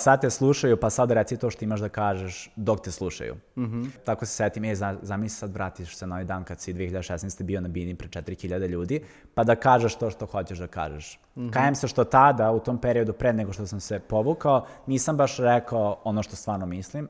Sad te slušaju, pa sad reci to što imaš da kažeš dok te slušaju. Mm -hmm. Tako se setim, e, za, zamisli sad vratiš se na ovaj dan kad si 2016. bio na bini pre 4000 ljudi, pa da kažeš to što hoćeš da kažeš. Mm -hmm. Kajem se što tada, u tom periodu pre nego što sam se povukao, nisam baš rekao ono što stvarno mislim.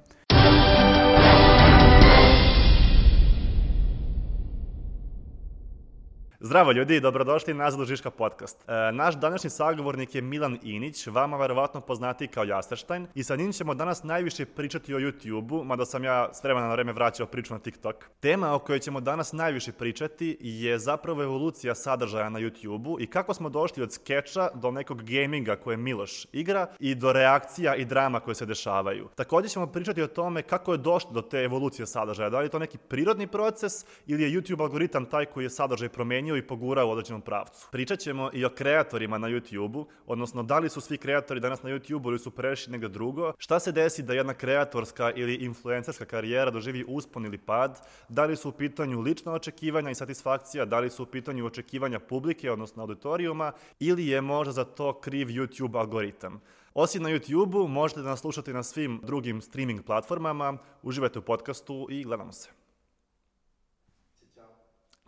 Zdravo ljudi, dobrodošli nazad u Žiška podcast. E, naš današnji sagovornik je Milan Inić, vama verovatno poznati kao Jasterštajn i sa njim ćemo danas najviše pričati o YouTube-u, mada sam ja s vremena na vreme vraćao priču na TikTok. Tema o kojoj ćemo danas najviše pričati je zapravo evolucija sadržaja na YouTube-u i kako smo došli od skeča do nekog gaminga koje Miloš igra i do reakcija i drama koje se dešavaju. Takođe ćemo pričati o tome kako je došlo do te evolucije sadržaja, da li je to neki prirodni proces ili je YouTube algoritam taj koji je sadržaj promenio promenio i pogurao u određenom pravcu. Pričat ćemo i o kreatorima na YouTube-u, odnosno da li su svi kreatori danas na YouTube-u ili su prešli nego drugo, šta se desi da jedna kreatorska ili influencerska karijera doživi uspon ili pad, da li su u pitanju lična očekivanja i satisfakcija, da li su u pitanju očekivanja publike, odnosno auditorijuma, ili je možda za to kriv YouTube algoritam. Osim na YouTube-u, možete da nas slušate na svim drugim streaming platformama, uživajte u podcastu i gledamo se.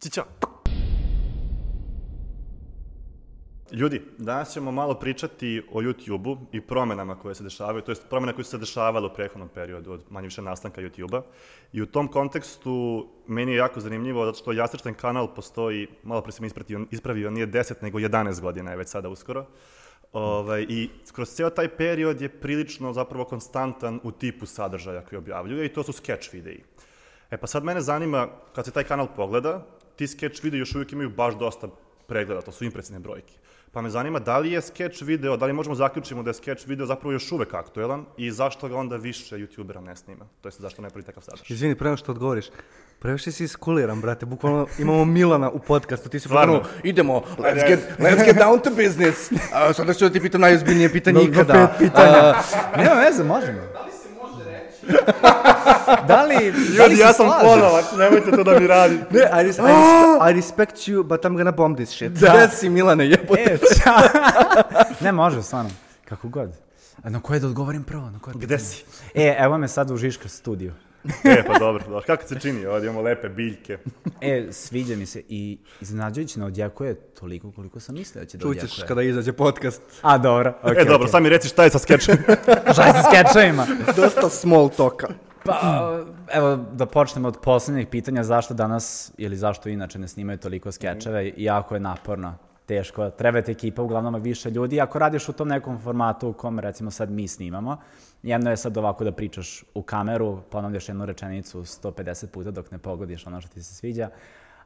Ćićao! Ljudi, danas ćemo malo pričati o YouTube-u i promenama koje se dešavaju, to jest promene koje su se dešavale u prethodnom periodu od manje više nastanka YouTube-a. I u tom kontekstu meni je jako zanimljivo zato što Jasršten kanal postoji, malo pre sam ispravio, ispravio, nije 10 nego 11 godina je već sada uskoro. Ovaj, I kroz ceo taj period je prilično zapravo konstantan u tipu sadržaja koji objavljuje i to su sketch videi. E pa sad mene zanima, kad se taj kanal pogleda, ti sketch videi još uvijek imaju baš dosta pregleda, to su impresivne brojke. Pa me zanima da li je sketch video, da li možemo zaključimo da je sketch video zapravo još uvek aktuelan i zašto ga onda više youtubera ne snima? To jest zašto ne pravi takav sadržaj? Izvini, prema što odgovoriš. Previše si iskuliran, brate. Bukvalno imamo Milana u podcastu. Ti si Stvarno. idemo, let's get, let's get down to business. Uh, sada ću da ti pitam najozbiljnije pitanje no, ikada. Pet pitanja. Uh, nema veze, možemo. da li, Ljudi, da li ja sam ponovac, nemojte to da mi radi. Ne, I, res, I, res, I respect you, but I'm gonna bomb this shit. Da. Gde si, Milane, jebote? E, ne, može, stvarno. Kako god. A na koje da odgovorim prvo? Na koje da Gde si? E, evo me sad u Žiška studiju. e, pa dobro, dobro. Kako se čini? Ovdje imamo lepe biljke. e, sviđa mi se i iznenađujući ne odjekuje toliko koliko sam mislio da će da odjekuje. Čućeš kada izađe podcast. A, dobro. Okay, e, dobro, okay. sad mi reci šta je sa skečem. šta je sa skečevima? Dosta small talka. Pa, evo, da počnemo od poslednjih pitanja, zašto danas, ili zašto inače ne snimaju toliko skečeve, mm. jako je naporno, teško, treba ti ekipa, uglavnom više ljudi, ako radiš u tom nekom formatu u kom, recimo, sad mi snimamo, jedno je sad ovako da pričaš u kameru, ponavljaš jednu rečenicu 150 puta dok ne pogodiš ono što ti se sviđa,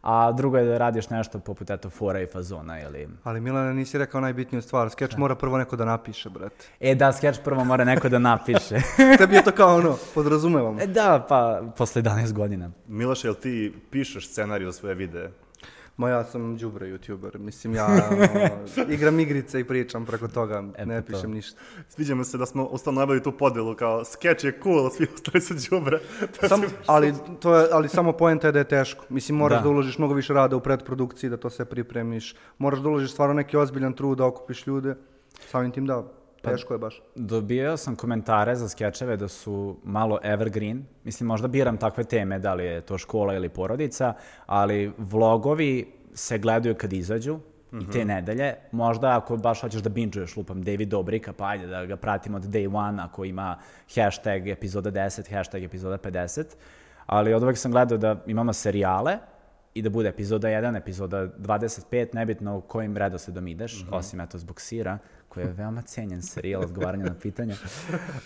a drugo je da radiš nešto poput eto fora i fazona ili... Ali Milane, nisi rekao najbitniju stvar, skeč da. mora prvo neko da napiše, brate. E da, skeč prvo mora neko da napiše. Tebi je to kao ono, podrazumevam. E da, pa posle 11 godina. Miloš, jel ti pišeš scenariju za svoje videe? Ma ja sam đubre youtuber, mislim ja ono, igram igrice i pričam preko toga, e, ne pišem to. ništa. Sviđamo se da smo ustanovili tu podelu kao skeč je cool, svi ostali su đubre. Sam, ali, to je, ali samo poenta je da je teško. Mislim moraš da. da uložiš mnogo više rada u predprodukciji, da to sve pripremiš. Moraš da uložiš stvarno neki ozbiljan trud da okupiš ljude. Samim tim da, Pa, Teško je baš. Dobijao sam komentare za skečeve da su malo evergreen. Mislim, možda biram takve teme, da li je to škola ili porodica, ali vlogovi se gledaju kad izađu, mm -hmm. i te mhm. nedelje. Možda ako baš hoćeš da bingeuješ, lupam David Dobrika, pa ajde da ga pratim od day one, ako ima hashtag epizoda 10, hashtag epizoda 50. Ali od uvek sam gledao da imamo serijale, i da bude epizoda 1, epizoda 25, nebitno u kojim redosledom ideš, mm -hmm. osim eto zbog sira, koji je veoma cenjen serijal odgovaranja na pitanja.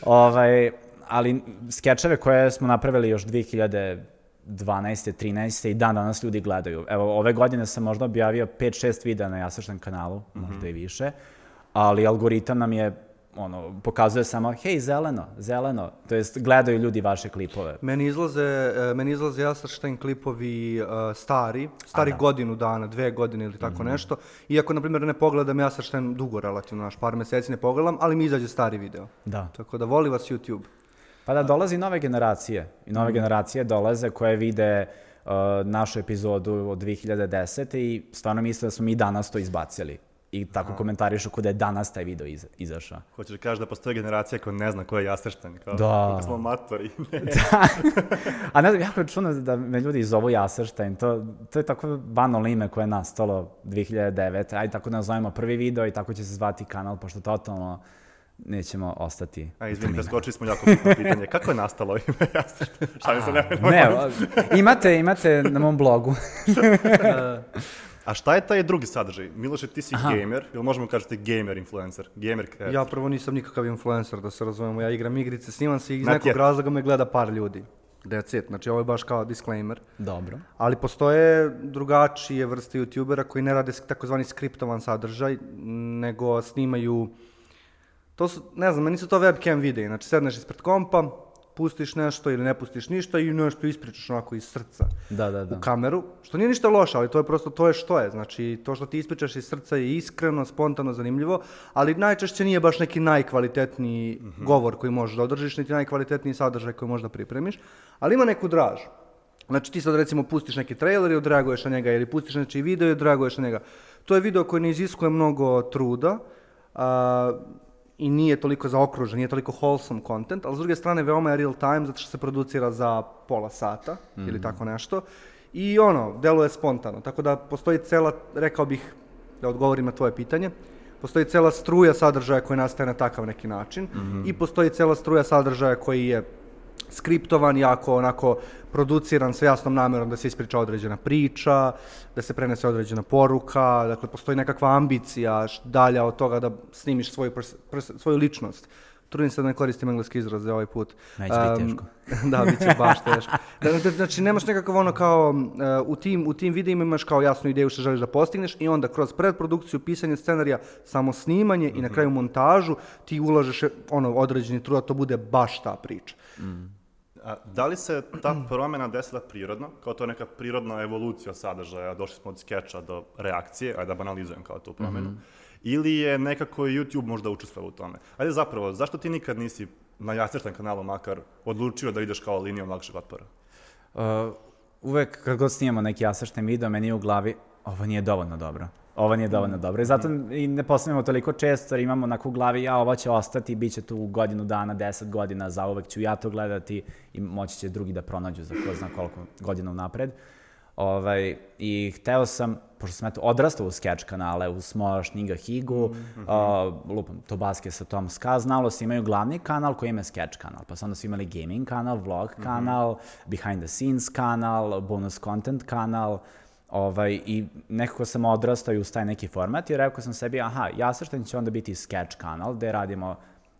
ovaj, ali skečeve koje smo napravili još 2012. 13. i dan danas ljudi gledaju. Evo, ove godine sam možda objavio 5-6 videa na Jasašten kanalu, mm -hmm. možda i više, ali algoritam nam je ono, pokazuje samo, hej, zeleno, zeleno, to jest gledaju ljudi vaše klipove. Meni izlaze, e, meni izlaze Jastrštajn klipovi uh, stari, stari da. godinu dana, dve godine ili tako mm -hmm. nešto, iako, na primjer, ne pogledam Jastrštajn dugo relativno, naš par meseci ne pogledam, ali mi izađe stari video. Da. Tako da voli vas YouTube. Pa da, dolazi nove generacije i nove mm. generacije dolaze koje vide uh, našu epizodu od 2010. i stvarno misle da smo mi danas to izbacili i tako komentarišu kod je danas taj video iza, izašao. Hoćeš da kažeš da postoji generacija koja ne zna ko je Jastrštajn, kao Da. kako smo matori. A ne znam, jako je čudno da me ljudi zovu Jaserštajn, to, to je tako banalno ime koje je nastalo 2009. Ajde tako da nazovemo prvi video i tako će se zvati kanal, pošto totalno nećemo ostati. A u izvini, tom imenu. preskočili smo jako bitno pitanje. Kako je nastalo ime Jastrštajn? Šalim se, ne, Ne, imate, imate na mom blogu. A šta je taj drugi sadržaj? Miloše, ti si gamer, ili možemo kažete gamer influencer? Gamer kreator. Ja prvo nisam nikakav influencer, da se razumemo. Ja igram igrice, snimam se i iz Not nekog yet. razloga me gleda par ljudi. That's it. Znači, ovo je baš kao disclaimer. Dobro. Ali postoje drugačije vrste youtubera koji ne rade takozvani skriptovan sadržaj, nego snimaju... To su, ne znam, meni su to webcam videi. Znači, sedneš ispred kompa, pustiš nešto ili ne pustiš ništa i nešto ispričaš onako iz srca Da, da, da. u kameru, što nije ništa loše, ali to je prosto to je što je. Znači, to što ti ispričaš iz srca je iskreno, spontano, zanimljivo, ali najčešće nije baš neki najkvalitetniji govor koji možeš da održiš, niti najkvalitetniji sadržaj koji možeš da pripremiš, ali ima neku draž. Znači ti sad recimo pustiš neki trailer i odreaguješ na njega ili pustiš neki video i odreaguješ na njega. To je video koji ne iziskuje mnogo truda a, i nije toliko zaokružen, nije toliko wholesome content, ali s druge strane veoma je real time zato što se producira za pola sata ili tako nešto. I ono, deluje spontano, tako da postoji cela, rekao bih, da odgovorim na tvoje pitanje, postoji cela struja sadržaja koji nastaje na takav neki način i postoji cela struja sadržaja koji je skriptovan, jako onako produciran sa jasnom namerom da se ispriča određena priča, da se prenese određena poruka, dakle postoji nekakva ambicija dalja od toga da snimiš svoju, pers- pers- svoju ličnost. Trudim se da ne koristim engleski izraz za ovaj put. Neće biti teško. da, bit će baš teško. Da, da, Znači, nemaš nekakav ono kao, e, u tim, u tim videima imaš kao jasnu ideju što želiš da postigneš i onda kroz predprodukciju, pisanje scenarija, samo snimanje i na kraju montažu ti ulažeš e, ono određeni trud da to bude baš ta priča. A, da li se ta promjena desila prirodno, kao to je neka prirodna evolucija sadržaja, došli smo od skeča do reakcije, ajde da banalizujem kao tu promjenu, ili je nekako YouTube možda učestvovao u tome? Ajde zapravo, zašto ti nikad nisi na jasrštan kanalu makar odlučio da ideš kao linijom lakšeg otpora? Uh, uvek kad god snimamo neki asašten video, meni je u glavi, ovo nije dovoljno dobro. Ovo nije dovoljno dobro. I zato i ne postavljamo toliko često, jer imamo onako u glavi, ja, ovo će ostati, bit će tu godinu dana, deset godina, zauvek ću ja to gledati. I moći će drugi da pronađu za ko zna koliko godina unapred. Ovaj, I hteo sam, pošto sam eto odrastao u sketch kanale, u Smoš, Niga Higu, uh, lupam, Tobaske sa Tom Ska, znalo se imaju glavni kanal koji ima sketch kanal, pa su onda su imali gaming kanal, vlog kanal, behind the scenes kanal, bonus content kanal, ovaj, i nekako sam odrastao i uz taj neki format i rekao sam sebi, aha, Jasrštan će onda biti sketch kanal gde radimo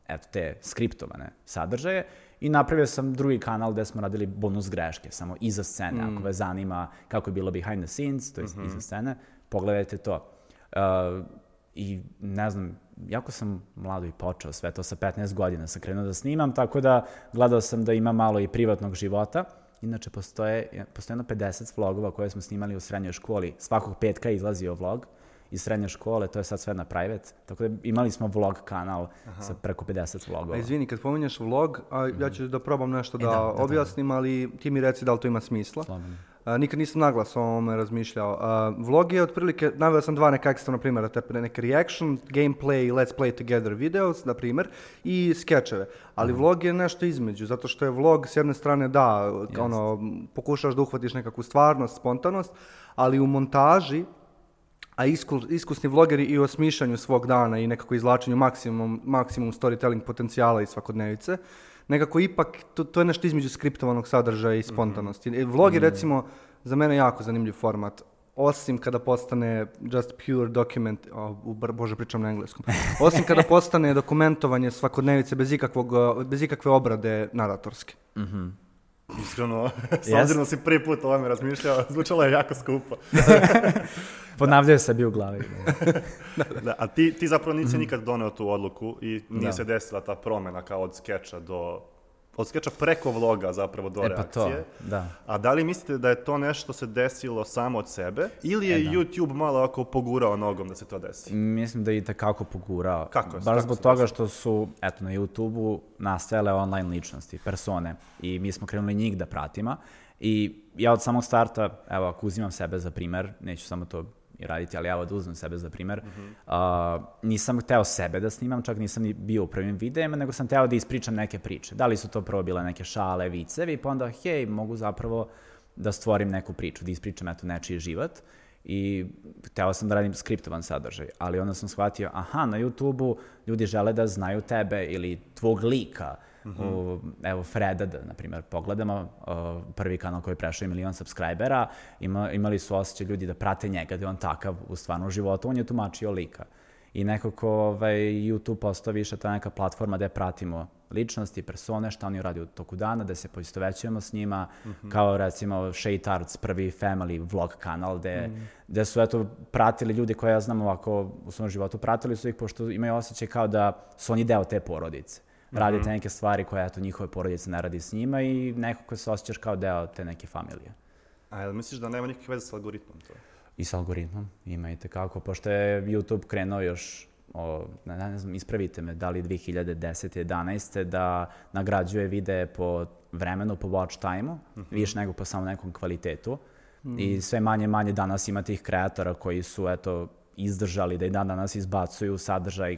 eto, te skriptovane sadržaje i napravio sam drugi kanal gde smo radili bonus greške, samo iza scene, ako vas zanima kako je bilo behind the scenes, to je iza scene, pogledajte to. Uh, I ne znam, jako sam mlado i počeo sve to sa 15 godina sam krenuo da snimam, tako da gledao sam da ima malo i privatnog života. Inače, postoje, postoje jedno 50 vlogova koje smo snimali u srednjoj školi. Svakog petka izlazio vlog iz srednje škole, to je sad sve na private. Tako da imali smo vlog kanal sa preko 50 vlogova. A izvini, kad pominješ vlog, a ja ću da probam nešto da, da, da, da. objasnim, ali ti mi reci da li to ima smisla. Slobodno. A, nikad nisam naglas o ovome razmišljao. A, vlog je otprilike, naveo sam dva neka ekstremna primjera, te neke reaction, gameplay, let's play together videos, na primjer, i skečeve. Ali vlog je nešto između, zato što je vlog s jedne strane da, ono, pokušaš da uhvatiš nekakvu stvarnost, spontanost, ali u montaži a isku, iskusni vlogeri i u osmišljanju svog dana i nekako izvlačenju maksimum, maksimum storytelling potencijala iz svakodnevice, nekako ipak, to, to je nešto između skriptovanog sadržaja i spontanosti. E, Vlog je recimo za mene jako zanimljiv format, osim kada postane just pure document, o, u, br- bože pričam na engleskom, osim kada postane dokumentovanje svakodnevice bez, ikakvog, bez ikakve obrade naratorske. Iskreno, s obzirom da si prvi put o ovome razmišljao, zvučalo je jako skupo. Ponavljaju se bi u glavi. Da, a ti, ti zapravo nisi Mhm. nikad doneo tu odluku i nije Da. se desila ta promjena kao od skeča do... Od skeča preko vloga zapravo do E pa to, reakcije. da. A da li mislite da je to nešto se desilo samo od sebe ili je E, da. YouTube malo ovako pogurao nogom da se to desi? Mislim da je i tekako pogurao. Kako je- Baš zbog toga što su, eto, na YouTube-u nastajale online ličnosti, persone. I mi smo krenuli njih da pratimo. I ja od samog starta, evo, ako uzimam sebe za primer, neću samo to i raditi, ali evo da uzmem sebe za primer. Uh, nisam hteo sebe da snimam, čak nisam ni bio u prvim videima, nego sam hteo da ispričam neke priče. Da li su to prvo bile neke šale, vicevi, pa onda, hej, mogu zapravo da stvorim neku priču, da ispričam eto nečiji život i hteo sam da radim skriptovan sadržaj, ali onda sam shvatio, aha, na YouTube-u ljudi žele da znaju tebe ili tvog lika, Mm -hmm. u, evo Freda, da, na primjer, pogledamo, uh, prvi kanal koji je prešao i milion subscribera, ima, imali su osjećaj ljudi da prate njega, da je on takav u stvarnom životu, on je tumačio lika. I nekako ovaj, YouTube postao više ta neka platforma gde pratimo ličnosti, persone, šta oni radi u toku dana, da se poistovećujemo s njima, mm -hmm. kao recimo Shay Tarts, prvi family vlog kanal, gde, mm -hmm. gde su eto pratili ljudi koje ja znam ovako u svom životu, pratili su ih pošto imaju osjećaj kao da su oni deo te porodice radite mm -hmm. neke stvari koje, eto, njihove porodice ne radi s njima i nekako se osjećaš kao deo te neke familije. A jel misliš da nema nikakve veze sa algoritmom to? I sa algoritmom, ima i tekako, pošto je YouTube krenuo još o, ne, ne znam, ispravite me, da li 2010. 11. da nagrađuje videe po vremenu, po watch time-u, mm -hmm. više nego po samo nekom kvalitetu. Mm. I sve manje manje danas ima tih kreatora koji su, eto, izdržali da i dan danas izbacuju sadržaj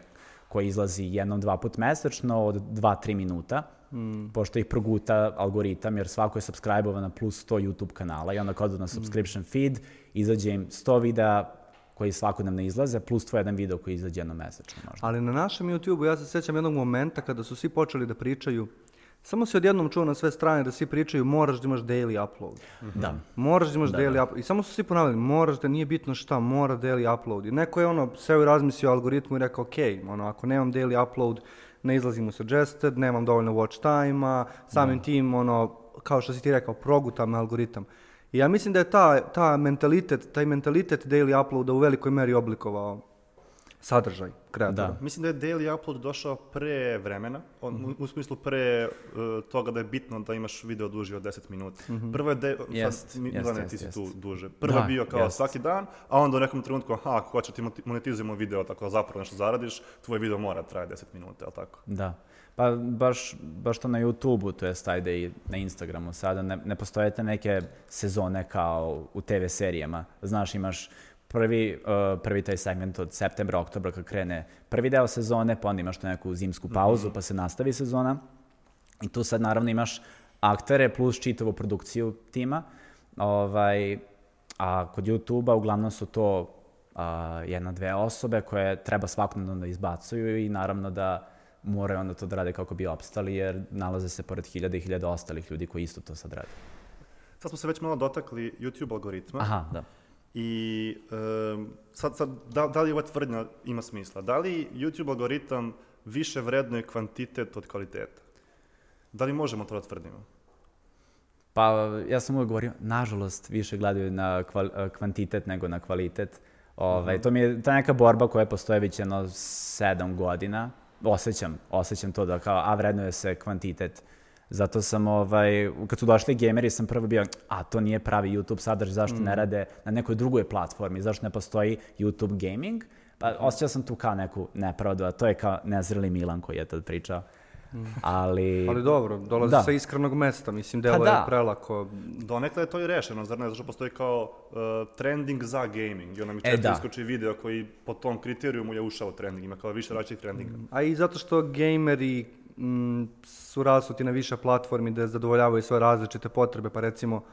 koji izlazi jednom, dva put mesečno od 2-3 minuta, mm. pošto ih proguta algoritam, jer svako je subscribe-ovan na plus 100 YouTube kanala i onda kod na subscription mm. feed izađe im 100 videa koji svakodnevno izlaze, plus tvoj jedan video koji izađe jednom mesečno možda. Ali na našem YouTube-u ja se sećam jednog momenta kada su svi počeli da pričaju Samo se odjednom čuo na sve strane da svi pričaju moraš da imaš daily upload. Mm -hmm. Da. Moraš da imaš da, daily da. upload. I samo su svi ponavljali, moraš da nije bitno šta, mora daily upload. I neko je ono, seo i razmislio o algoritmu i rekao, ok, ono, ako nemam daily upload, ne izlazim u suggested, nemam dovoljno watch time-a, samim da. tim, ono, kao što si ti rekao, progutam me algoritam. I ja mislim da je ta, ta mentalitet, taj mentalitet daily uploada u velikoj meri oblikovao sadržaj kreatora. Da. Mislim da je daily upload došao pre vremena, on, mm -hmm. u, smislu pre uh, toga da je bitno da imaš video duži od 10 minuta. Mm -hmm. Prvo je, de, jest, sad, mi, jest, jest, ti si jest. tu duže. Prvo da, je bio kao jest. svaki dan, a onda u nekom trenutku, aha, ako hoće ti monetizujemo video, tako zapravo nešto zaradiš, tvoj video mora da traje 10 minuta, ali tako? Da. Pa baš, baš to na YouTube-u, to jest ajde i na Instagramu sada, ne, ne postojete neke sezone kao u TV serijama. Znaš, imaš prvi, uh, prvi taj segment od septembra, oktobra kad krene prvi deo sezone, pa onda imaš tu neku zimsku pauzu, mm -hmm. pa se nastavi sezona. I tu sad naravno imaš aktere plus čitavu produkciju tima. Ovaj, a kod YouTube-a uglavnom su to a, jedna, dve osobe koje treba svakodnevno da izbacuju i naravno da moraju onda to da rade kako bi opstali, jer nalaze se pored hiljada i hiljada ostalih ljudi koji isto to sad rade. Sad smo se već malo dotakli YouTube algoritma. Aha, da. I um, sad, sad da, da li ova tvrdnja ima smisla? Da li YouTube algoritam više vrednuje kvantitet od kvaliteta? Da li možemo to da tvrdimo? Pa, ja sam uvek govorio, nažalost, više gledaju na kval, kvantitet nego na kvalitet. Ove, ovaj, -hmm. To mi je ta neka borba koja postoje već jedno sedam godina. Osjećam, osjećam to da kao, a vrednuje se kvantitet. Zato sam, ovaj, kad su došli gameri, sam prvo bio, a to nije pravi YouTube sadržaj, zašto mm. ne rade na nekoj drugoj platformi, zašto ne postoji YouTube gaming? Pa osjećao sam tu kao neku nepravdu, a to je kao nezreli Milan koji je tad pričao. Mm. Ali... Ali dobro, dolazi da. sa iskrenog mesta, mislim, delo pa da. je prelako. Donekle je to i rešeno, zar ne, zašto postoji kao uh, trending za gaming i onda mi često e, da. iskoči video koji po tom kriterijumu je ušao trending, ima kao više različitih trendinga. Mm. A i zato što gameri m, su rasuti na više platformi da zadovoljavaju svoje različite potrebe, pa recimo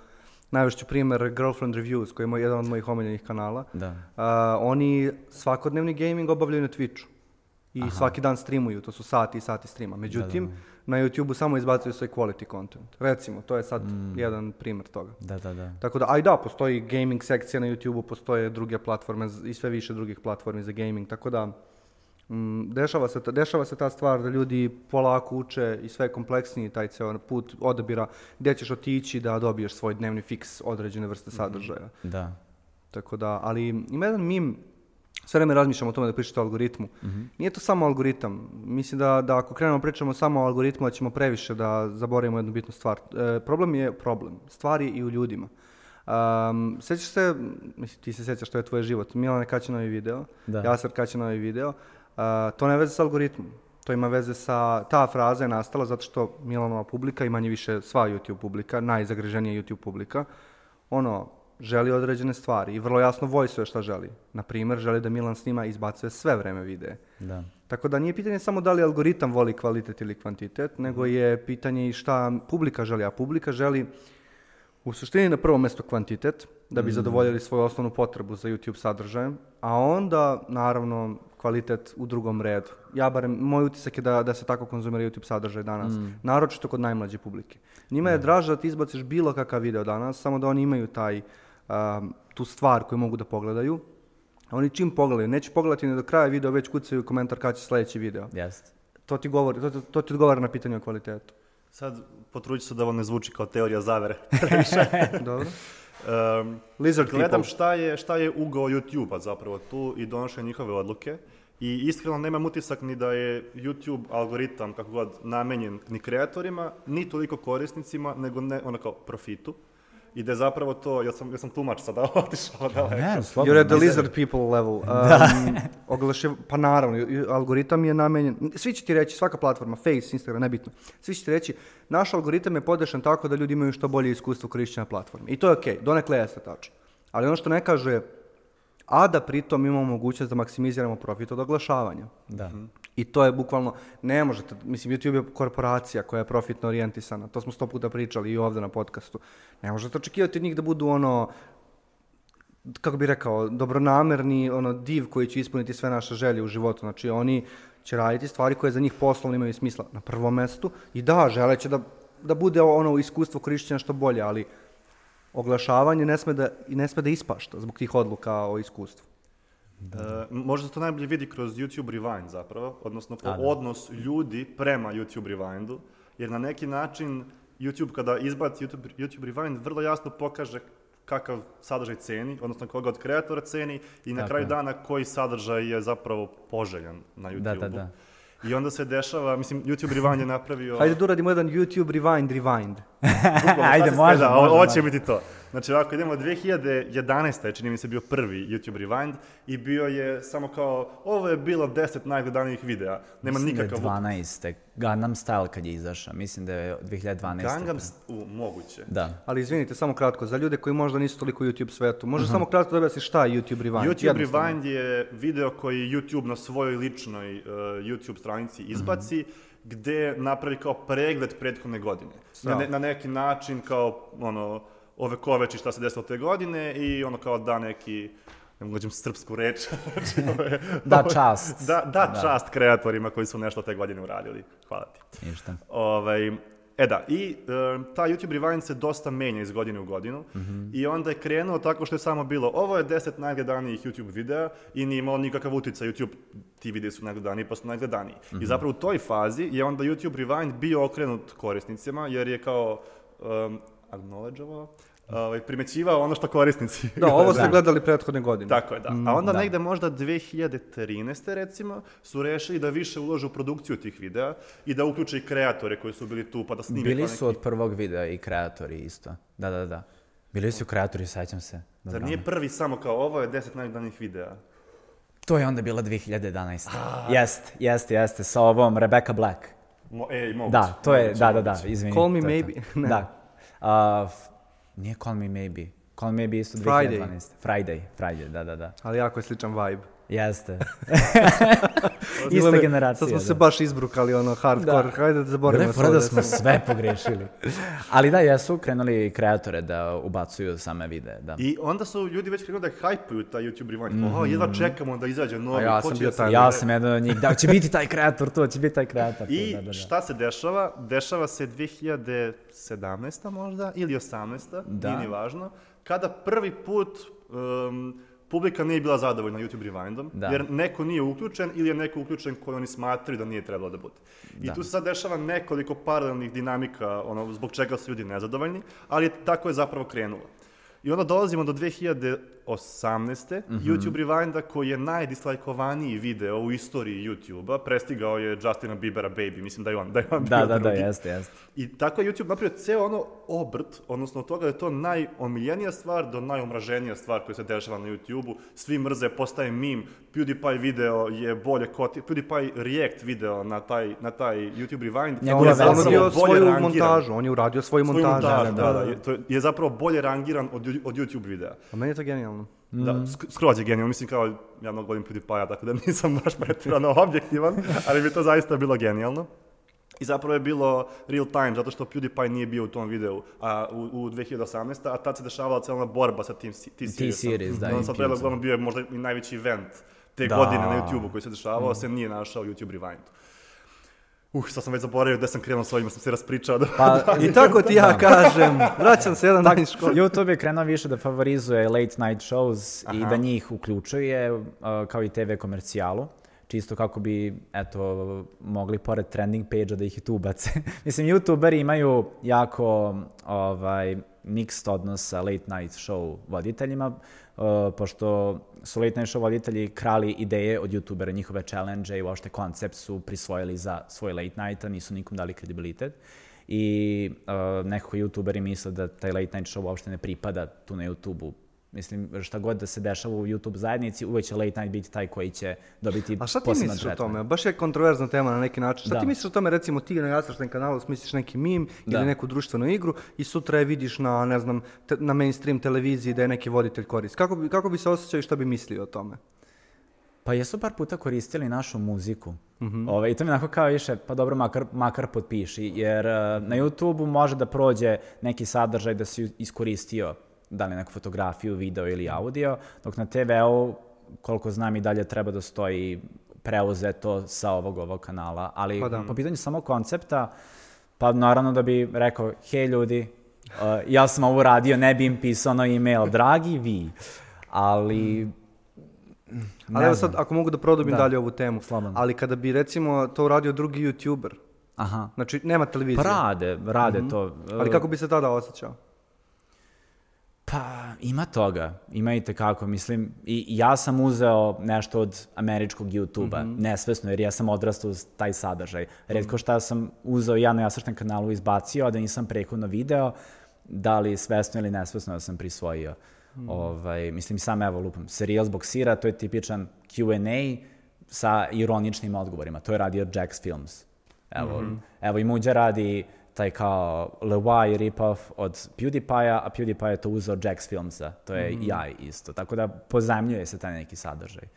najveći primjer Girlfriend Reviews, koji je moj, jedan od mojih omiljenih kanala. Da. A, oni svakodnevni gaming obavljaju na Twitchu. I Aha. svaki dan streamuju, to su sati i sati streama. Međutim, da, da, da. na YouTubeu samo izbacuju svoj quality content. Recimo, to je sad mm. jedan primjer toga. Da, da, da. Tako da, aj da, postoji gaming sekcija na YouTubeu, postoje druge platforme i sve više drugih platformi za gaming, tako da Mm, dešava, se ta, dešava se ta stvar da ljudi polako uče i sve kompleksniji taj ceo put odabira gdje ćeš otići da dobiješ svoj dnevni fiks određene vrste mhm. sadržaja. Da. Tako da, ali ima jedan mim, sve vreme razmišljam o tome da pričate o algoritmu. Mm -hmm. Nije to samo algoritam. Mislim da, da ako krenemo pričamo samo o algoritmu, da ćemo previše da zaboravimo jednu bitnu stvar. E, problem je problem. Stvari i u ljudima. Um, sećaš se, mislim, ti se sećaš što je tvoj život. Milane kad će novi video, da. Jasar kad će novi to ne veze sa algoritmom. To ima veze sa, ta fraza je nastala zato što Milanova publika i manje više sva YouTube publika, najzagreženija YouTube publika, ono, želi određene stvari i vrlo jasno vojsuje šta želi. Na primjer, želi da Milan snima i izbacuje sve vreme videe. Da. Tako da nije pitanje samo da li algoritam voli kvalitet ili kvantitet, nego je pitanje i šta publika želi. A publika želi u suštini na prvom mjestu kvantitet, da bi zadovoljili svoju osnovnu potrebu za YouTube sadržajem, a onda, naravno, kvalitet u drugom redu. Ja barem, moj utisak je da, da se tako konzumira YouTube sadržaj danas, naročito kod najmlađe publike. Njima je draže da ti izbaciš bilo kakav video danas, samo da oni imaju taj, um, tu stvar koju mogu da pogledaju. A oni čim pogledaju, neće pogledati ni do kraja video, već kucaju komentar kad će sljedeći video. Jeste. To ti, govori, to, to, to ti odgovara na pitanje o kvalitetu. Sad, potrudit ću se da ovo ne zvuči kao teorija zavere. Dobro. Um, Lizard gledam šta je, šta je ugao YouTube-a zapravo tu i donošenje njihove odluke. I iskreno nemam utisak ni da je YouTube algoritam, kako god, namenjen ni kreatorima, ni toliko korisnicima, nego ne, ono kao profitu. I da je zapravo to, ja sam, ja sam tumač sada otišao daleko. Ne, slobodno. You're at the lizard people level. Um, oglašev- pa naravno, algoritam je namenjen, svi će ti reći, svaka platforma, Face, Instagram, nebitno, svi će ti reći, naš algoritam je podešen tako da ljudi imaju što bolje iskustvo korišćenja platforme. I to je okej, donekle jeste tačno. Ali ono što ne kaže, a da pritom imamo mogućnost da maksimiziramo profit od oglašavanja. Da. I to je bukvalno, ne možete, mislim, YouTube je korporacija koja je profitno orijentisana, to smo sto puta pričali i ovdje na podcastu. Ne možete očekivati od njih da budu ono, kako bi rekao, dobronamerni ono div koji će ispuniti sve naše želje u životu. Znači oni će raditi stvari koje za njih poslovno imaju smisla na prvom mestu i da, želeće da, da bude ono iskustvo korištenja što bolje, ali oglašavanje ne sme da, ne sme da ispašta zbog tih odluka o iskustvu. E, možda se to najbolje vidi kroz YouTube Rewind zapravo, odnosno po A, da. odnos ljudi prema YouTube Rewindu, jer na neki način YouTube kada izbaci YouTube, YouTube Rewind vrlo jasno pokaže kakav sadržaj ceni, odnosno koga od kreatora ceni i na Tako kraju dana koji sadržaj je zapravo poželjan na YouTube-u. Da, da, da. I onda se dešava, mislim, YouTube Rewind je napravio... Hajde da uradimo jedan YouTube rewind rewind. Ajde, može, može, Ovo će biti to. Znači, ovako, idemo 2011. je, čini mi se, bio prvi YouTube Rewind i bio je samo kao, ovo je bilo 10 najgledanijih videa. Nema Mislim da je nikakav... 12. Gangnam Style kad je izašao. Mislim da je 2012. Gangnam... U, moguće. Da. Ali izvinite, samo kratko, za ljude koji možda nisu toliko u YouTube svetu, može samo kratko da objasniš šta je YouTube Rewind? YouTube Jednostavno. Rewind je video koji YouTube na svojoj ličnoj uh, YouTube stranici izbaci, gde napravi kao pregled prethodne godine. Na, ne- na neki način kao, ono, ove koveči šta se desilo te godine i ono kao da neki, ne mogu gađem srpsku reč. Znači, Da čast. Da, da, čast kreatorima koji su nešto te godine uradili. Hvala ti. Ništa. Ovaj, e da, i e, ta YouTube Rewind se dosta menja iz godine u godinu. I onda je krenuo tako što je samo bilo ovo je 10 najgledanijih YouTube videa i nije imalo nikakav utjecaj YouTube, ti videi su najgledaniji pa su najgledaniji. I zapravo u toj fazi je onda YouTube Rewind bio okrenut korisnicima jer je kao um, acknowledgeovao, ovaj, primećivao ono što korisnici Da, ovo ste Da. gledali prethodne godine. tako je, da. A onda da. negde možda 2013. recimo su rešili da više ulože u produkciju tih videa i da uključe i kreatore koji su bili tu pa da snime Bili su neki- od prvog videa i kreatori isto. Da, da, da. Bili su kreatori, sećam se. Zar nije prvi samo kao ovo je 10 najgledanijih videa? To je onda bila 2011. Jest, jest, jeste. Sa ovom Rebecca Black. Mo, ej, moguće. Da, to je, da, da, da, moguće. izvini. Call me maybe. Ne. Da. F- nije Call me maybe. Call me maybe isto 2012. Friday. Friday, Friday, da, da, da. Ali jako je sličan vibe. Jeste. Ista generacija. Sad smo da. se baš izbrukali, ono, hardcore. Da. Hajde da zaboravimo fora da sve smo sve pogrešili. Ali da, jesu krenuli kreatore da ubacuju same videe, da. I onda su ljudi već krenuli da hajpuju taj YouTube Rewind. O, jedva čekamo da izađe novi. A ja sam bio da taj. Ja sam jedan od njih, da će biti taj kreator, to će biti taj kreator. to, I da, da, da. šta se dešava? Dešava se 2017. možda ili 18. Da. nije ni važno. Kada prvi put um, publika nije bila zadovoljna YouTube Rewindom, Da. jer neko nije uključen ili je neko uključen koji oni smatraju da nije trebalo da bude. I Da. tu se sad dešava nekoliko paralelnih dinamika ono, zbog čega su ljudi nezadovoljni, ali tako je zapravo krenulo. I onda dolazimo do 2018. YouTube Rewinda koji je najdislajkovaniji video u istoriji YouTube-a, prestigao je Justina Biebera Baby, mislim da je on, da je on Da, bio da, da, drugi. jeste, jeste. I tako je YouTube napravio ceo ono obrt, odnosno od toga da je to najomiljenija stvar do najomraženija stvar koja se dešava na YouTube-u. Svi mrze, postaje meme, PewDiePie video je bolje koti, PewDiePie react video na taj, na taj YouTube Rewind. Njegova je. On zapravo uradio bolje svoju rangiran. montažu, on je uradio svoju Svoju montažu. montažu, da, da, da. da, je- to je- je zapravo bolje rangiran od, od YouTube videa. A meni je to genijalno. Da, sk- skroz je genijalno, mislim kao, ja mnogo volim PewDiePie-a, tako da nisam baš pretirano objektivan, ali bi to zaista bilo genijalno. I zapravo je bilo real time, zato što PewDiePie nije bio u tom videu a, u, u 2018. A tad se dešavala cijela ona borba sa tim T-Seriesom. T-Series, da, On i sad predlog bio je možda i najveći event te Da. godine na YouTube-u koji se dešavao, se nije našao YouTube Rewind. Uh, sad sam već zaboravio gde sam krenuo s ovim, sam se raspričao. Da... Pa, I tako ti ja kažem, vraćam se jedan dan iz škole. YouTube je krenuo više da favorizuje late night shows i da njih uključuje uh, kao i TV komercijalu čisto kako bi, eto, mogli pored trending page-a da ih i tu ubace. Mislim, youtuberi imaju jako, ovaj, mixed odnos sa late night show voditeljima, uh, pošto su late night show voditelji krali ideje od youtubera, njihove challenge i uopšte koncept su prisvojili za svoj late night, a nisu nikom dali kredibilitet. I uh, nekako youtuberi misle da taj late night show uopšte ne pripada tu na YouTube-u. Mislim, šta god da se dešava u YouTube zajednici, uvek će late night biti taj koji će dobiti A šta ti misliš o tretman. tome? Baš je kontroverzna tema na neki način. Šta Da. ti misliš o tome, recimo ti na Jasršten kanalu smisliš neki mim Da. ili neku društvenu igru i sutra je vidiš na, ne znam, te- na mainstream televiziji da je neki voditelj korist. Kako bi, kako bi se osjećao i šta bi mislio o tome? Pa jesu par puta koristili našu muziku. Ove, I to mi onako kao više, pa dobro, makar, makar potpiši, jer uh, na YouTube-u može da prođe neki sadržaj da si iskoristio, da li neku fotografiju, video ili audio, dok na TV-u, koliko znam i dalje treba da stoji preuzeto sa ovog ovog kanala, ali Pa da. po pitanju samog koncepta, pa naravno da bi rekao, hej ljudi, uh, ja sam ovo radio, ne bi im pisao na e-mail, dragi vi, ali... Ali ne evo znam. sad, ako mogu da produbim Da. dalje ovu temu. Slobodno. Ali kada bi recimo to uradio drugi YouTuber, Aha. znači nema televizije, Pa rade, rade to. ali kako bi se tada osjećao? Pa, ima toga. Ima i tekako. Mislim, i ja sam uzeo nešto od američkog YouTube-a, nesvesno, jer ja sam odrastao uz taj sadržaj. Redko šta sam uzeo ja na jasrštem kanalu izbacio, a da nisam prekodno video, da li svesno ili nesvesno da sam prisvojio. Ovaj, mislim, sam evo lupam, serijal zbog sira, to je tipičan Q&A sa ironičnim odgovorima. To je radio Jax Films. Evo, evo i Muđa radi taj kao Lewy rip-off od PewDiePie-a, a PewDiePie je to uzeo Jax Filmsa. To je i ja isto. Tako da pozajmljuje se taj neki sadržaj.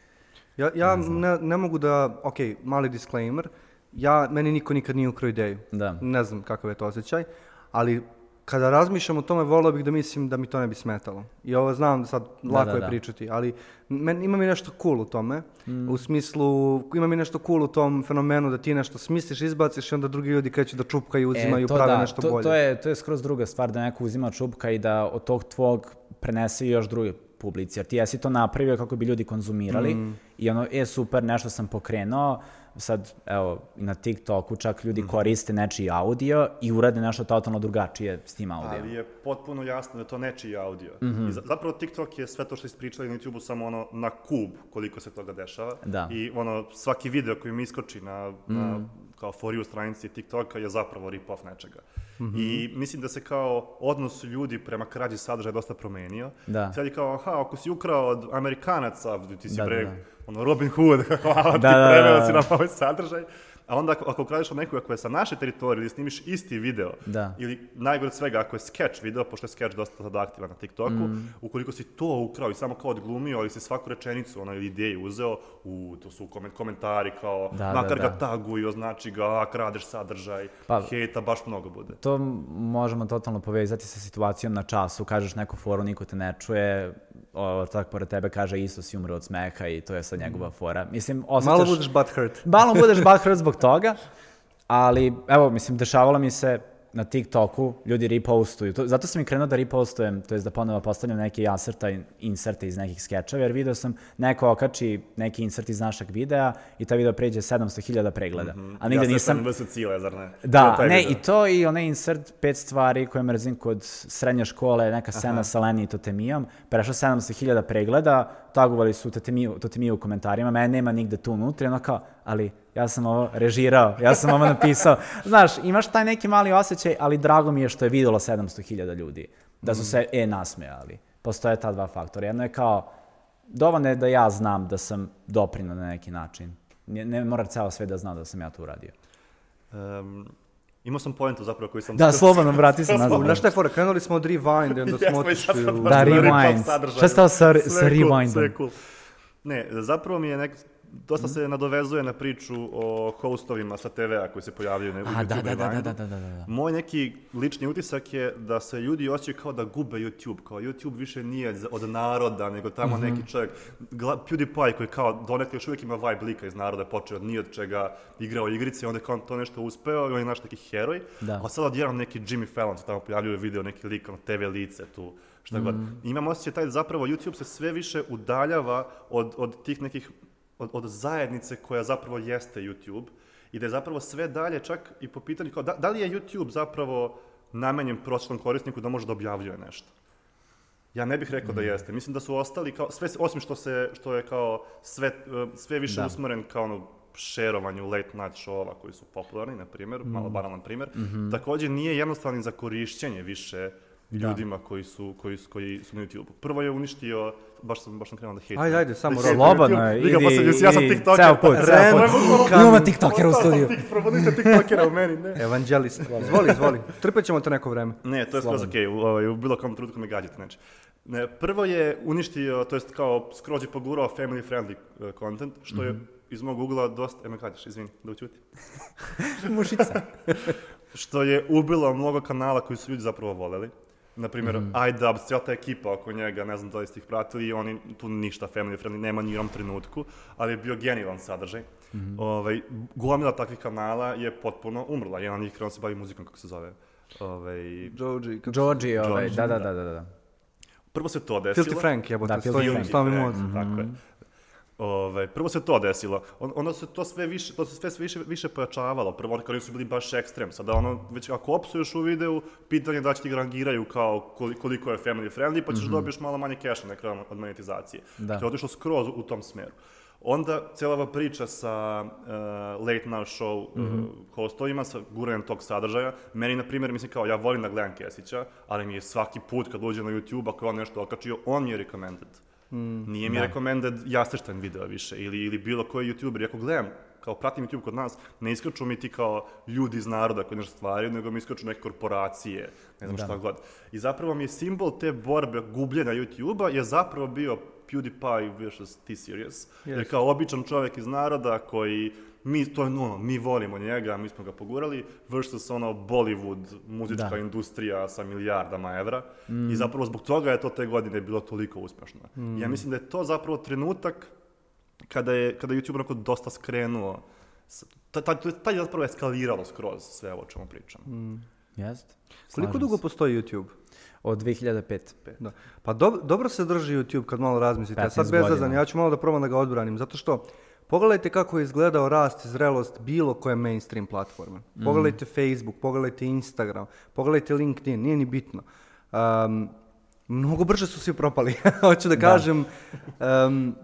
Ja, ja ne, ne mogu da, ok, mali disclaimer, ja, meni niko nikad nije ukrao ideju. Da. Ne znam kakav je to osjećaj, ali kada razmišljam o tome, volio bih da mislim da mi to ne bi smetalo. I ovo znam sad, lako da, je da. pričati, ali men, ima mi nešto cool u tome. Mm. U smislu, ima mi nešto cool u tom fenomenu da ti nešto smisliš, izbaciš i onda drugi ljudi kreću da čupkaju, uzimaju, E, to prave da, nešto to, bolje. To je, to je skroz druga stvar, da neko uzima čupka i da od tog tvog prenese još druge publici. Jer ti jesi to napravio kako bi ljudi konzumirali Mm. i ono, e, super, nešto sam pokrenuo, sad, evo, i na TikToku čak ljudi koriste nečiji audio i urade nešto totalno drugačije s tim audio. Ali je potpuno jasno da je to nečiji audio. Mhm. I za- zapravo TikTok je sve to što ispričali na YouTube-u samo ono na kub koliko se toga dešava. Da. I ono, svaki video koji mi iskoči na, na Mhm. kao for you stranici TikToka je zapravo rip-off nečega. Mhm. I mislim da se kao odnos ljudi prema krađi sadržaja dosta promenio. Da. Sad je kao, aha, ako si ukrao od Amerikanaca, ti si Da, da, bre, da. ono Robin Hood, hvala ti, Da, da, da, preveo da. si nam ovaj sadržaj. A onda ako, ako ukradiš od nekoga koja je sa naše teritorije ili snimiš isti video, Da. ili najgore od svega, ako je sketch video, pošto je sketch dosta sada aktivan na TikToku, Mm. ukoliko si to ukrao i samo kao odglumio, ali si svaku rečenicu, ono, ili ideju uzeo, u, to su komen- komentari kao, Da, makar da, ga da. taguj, označi ga, a, kradeš sadržaj, Pa- hejta baš mnogo bude. To možemo totalno povezati sa situacijom na času. Kažeš neku foru, niko te ne čuje, o, tak pored tebe kaže isto si umre od smeha i to je sad njegova fora. Mislim, osjećaš... Malo budeš butthurt. Malo budeš butthurt zbog toga, ali evo, mislim, dešavalo mi se na TikToku ljudi repostuju. To, zato sam i krenuo da repostujem, to jest da ponovo postavljam neke asrta, inserte iz nekih skečeva, jer video sam neko okači neki insert iz našeg videa i taj video pređe 700.000 pregleda. Mm -hmm. A nigde ja nisam... Ja sam cile, zar ne? Da, ne, video. i to i onaj insert, pet stvari koje mrzim kod srednje škole, neka scena Aha. sa Leni i Totemijom, prešla 700.000 pregleda, tagovali su Totemiju, Totemiju u komentarima, mene nema nigde tu unutra, ono kao, ali ja sam ovo režirao, ja sam ovo napisao. Znaš, imaš taj neki mali osjećaj, ali drago mi je što je videlo 700.000 ljudi. Da su se e nasmejali. Postoje ta dva faktora. Jedno je kao, dovoljno je da ja znam da sam doprinuo na neki način. Ne, ne mora ceo sve da zna da sam ja to uradio. Um, imao sam pojentu zapravo koji sam... Da, slobodno, vrati se nazad. Znaš šta je fora, krenuli smo od Rewind onda smo otišli u... Da, Rewind. Šta je stao sa, sa Rewindom? Sve cool. Ne, zapravo mi je nek, dosta se nadovezuje na priču o hostovima sa TV-a koji se pojavljaju na YouTube da, da, da, Vineu. da, da, da, da. Moj neki lični utisak je da se ljudi osjećaju kao da gube YouTube, kao YouTube više nije od naroda, nego tamo Mhm. neki čovjek, Gla- PewDiePie koji kao donekle još uvijek ima vibe lika iz naroda, počeo od ni od čega, igrao igrice, onda kao to nešto uspeo i on je naš neki heroj, Da. a sad odjednom neki Jimmy Fallon se tamo pojavljuje video, neki lik, ono, TV lice tu, šta god. Imam osjećaj taj zapravo YouTube se sve više udaljava od, od tih nekih od, od zajednice koja zapravo jeste YouTube i da je zapravo sve dalje čak i po pitanju kao da, da li je YouTube zapravo namenjen prosječnom korisniku da može da objavljuje nešto. Ja ne bih rekao da jeste. Mislim da su ostali kao sve osim što se što je kao sve eh, sve više Da. usmeren kao ono šerovanju late night show-ova koji su popularni, na primjer, malo banalan primjer. Također nije jednostavni za korišćenje više ljudima koji su, koji, su- koji su na YouTube. Prvo je uništio, baš sam, baš sam krenuo da hejtujem. Ajde, ajde, samo Da Slobodno idi, posle, ja sam tiktoker. ceo put, ceo put. Imamo tiktokera u studiju. tik- Probudite tiktokera u meni, ne. Evanđelist. Izvoli, izvoli. Trpet ćemo to neko vreme. Ne, to je skroz okej, u, ovaj, u bilo kom trenutku me gađate, znači. Ne, prvo je uništio, to jest kao skroz je pogurao family friendly uh, content, što je iz mog ugla dosta, e me izvini, da učuti. Mušica. Što je ubilo mnogo kanala koji su ljudi zapravo voleli. Naprimjer, mm. iDubbbz, cijela ta ekipa oko njega, ne znam da li ste ih pratili, i oni tu ništa family friendly, nema ni u jednom trenutku, ali je bio genijalan sadržaj. Ovaj, gomila takvih kanala je potpuno umrla, jedan od njih krenuo da se bavi muzikom, kako se zove. Ovaj, Georgie, kako Georgie, ovaj, da, da, da. da, da, da. Prvo se to desilo. Filthy Frank, jebote, Da, Filthy Frank. Frank. Tako je. Ove, prvo se to desilo, On, onda se to sve više, to se sve, sve više, više pojačavalo. Prvo oni kao nisu bili baš ekstrem, sada ono, već ako opsuješ u videu, pitanje je da će ti ga rangiraju kao koli- koliko je family friendly, pa ćeš dobiješ malo manje keša na kraju od monetizacije. Da. To je otišlo skroz u tom smeru. Onda cijela ova priča sa uh, late night show uh, hostovima, sa guranjem tog sadržaja, meni, na primjer, mislim kao, ja volim da gledam Kesića, ali mi je svaki put kad uđe na YouTube, ako je on nešto okačio, on mi je recommended. Nije mi da. recommended Jastrštajn video više, ili, ili bilo koji YouTuber. I ako gledam, kao pratim YouTube kod nas, ne iskaču mi ti kao ljudi iz naroda koji nešto stvaraju, nego mi iskaču neke korporacije, ne znam Da. šta god. I zapravo mi je simbol te borbe gubljenja YouTube-a je zapravo bio PewDiePie vs. T-Series. Jer Yes. kao običan čovjek iz naroda koji mi, to je ono, mi volimo njega, mi smo ga pogurali, versus ono Bollywood, muzička Da. industrija sa milijardama evra. I zapravo zbog toga je to te godine bilo toliko uspješno. Ja mislim da je to zapravo trenutak kada je, kada je YouTube onako dosta skrenuo, s- ta- ta- taj je zapravo eskaliralo skroz sve ovo o čemu pričam. Jest. Koliko Slažem dugo se. postoji YouTube? Od 2005. Da. Pa dob- dobro se drži YouTube kad malo razmislite. Ja sad 15 bez godina. zazanja, ja ću malo da probam da ga odbranim, zato što pogledajte kako je izgledao rast i zrelost bilo koje mainstream platforme. Mhm. Pogledajte Facebook, pogledajte Instagram, pogledajte LinkedIn, nije ni bitno. Um, mnogo brže su svi propali, hoću da kažem. Um,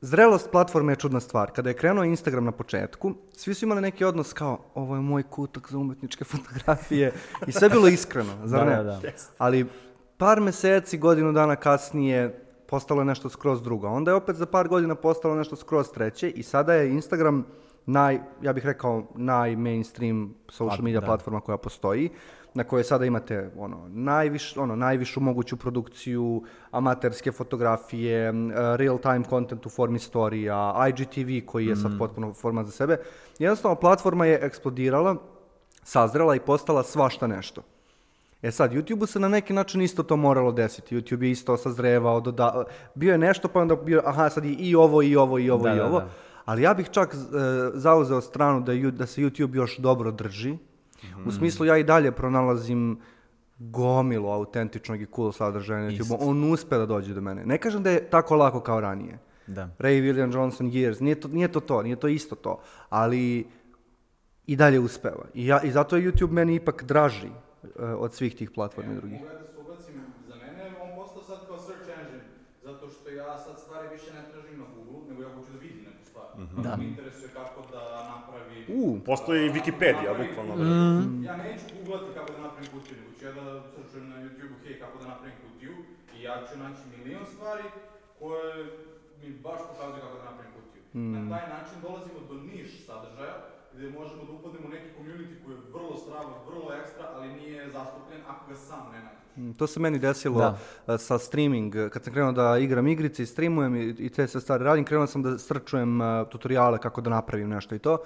Zrelost platforme je čudna stvar. Kada je krenuo Instagram na početku, svi su imali neki odnos kao ovo je moj kutak za umetničke fotografije i sve je bilo iskreno, zar Da, ne? da, da. Ali par meseci, godinu dana kasnije postalo je nešto skroz drugo. Onda je opet za par godina postalo nešto skroz treće i sada je Instagram naj, ja bih rekao, naj-mainstream social Plat- media da. platforma koja postoji, na kojoj sada imate ono, najviš, ono, najvišu moguću produkciju, amaterske fotografije, m, real time content u formi storija, IGTV koji je sad potpuno format za sebe. Jednostavno, platforma je eksplodirala, sazrela i postala svašta nešto. E sad, YouTube-u se na neki način isto to moralo desiti. YouTube je isto sazrevao, doda... bio je nešto, pa onda bio, aha, sad i ovo, i ovo, i ovo, Da, i da, ovo. da. Ali ja bih čak e, zauzeo stranu da, da se YouTube još dobro drži, U smislu ja i dalje pronalazim gomilu autentičnog i cool sadržaja na. YouTube. On uspe da dođe do mene. Ne kažem da je tako lako kao ranije. Da. Ray William Johnson Years, nije to, nije to to, nije to isto to, ali i dalje uspeva. I, ja, i zato je YouTube meni ipak draži eh, od svih tih platformi drugih. Mogu ja da se ubacim, za mene je on postao sad kao search engine, zato što ja sad stvari više ne tražim na Google, nego ja hoću da vidim neku stvar. Interesuje kako da napravi... U, Postoji i Wikipedia, bukvalno. Ja neću googlati kako da napravim kutiju, nego ću ja da searchujem na YouTube, hej, kako da napravim kutiju, i ja ću naći milion stvari koje mi baš pokazuju kako da napravim kutiju. Na taj način dolazimo do niš sadržaja, gdje možemo da upadnemo u neki community koji je vrlo strava, vrlo ekstra, ali nije zastupljen ako ga sam ne nađeš. Mm, To se meni desilo Da. sa streaming. Kad sam krenuo da igram igrice i streamujem i, i te sve stvari radim, krenuo sam da srčujem uh, tutoriale kako da napravim nešto i to.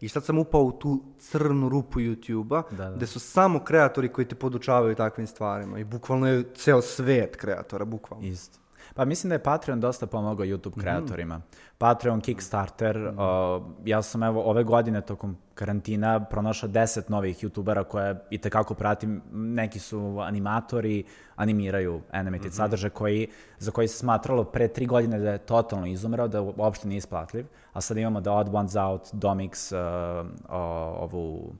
I sad sam upao u tu crnu rupu YouTube-a, Da, da. gde su samo kreatori koji te podučavaju takvim stvarima. I bukvalno je ceo svet kreatora, bukvalno. Isto. Pa mislim da je Patreon dosta pomogao YouTube Mhm. kreatorima. Patreon, Kickstarter, uh, ja sam evo ove godine tokom karantina pronašao 10 novih YouTubera koje i tekako pratim. Neki su animatori, animiraju animated Mhm. sadržaj koji, za koji se smatralo pre tri godine da je totalno izumrao, da uopšte nije isplatljiv. A sad imamo The Odd Ones Out, Domix, uh, o- ovu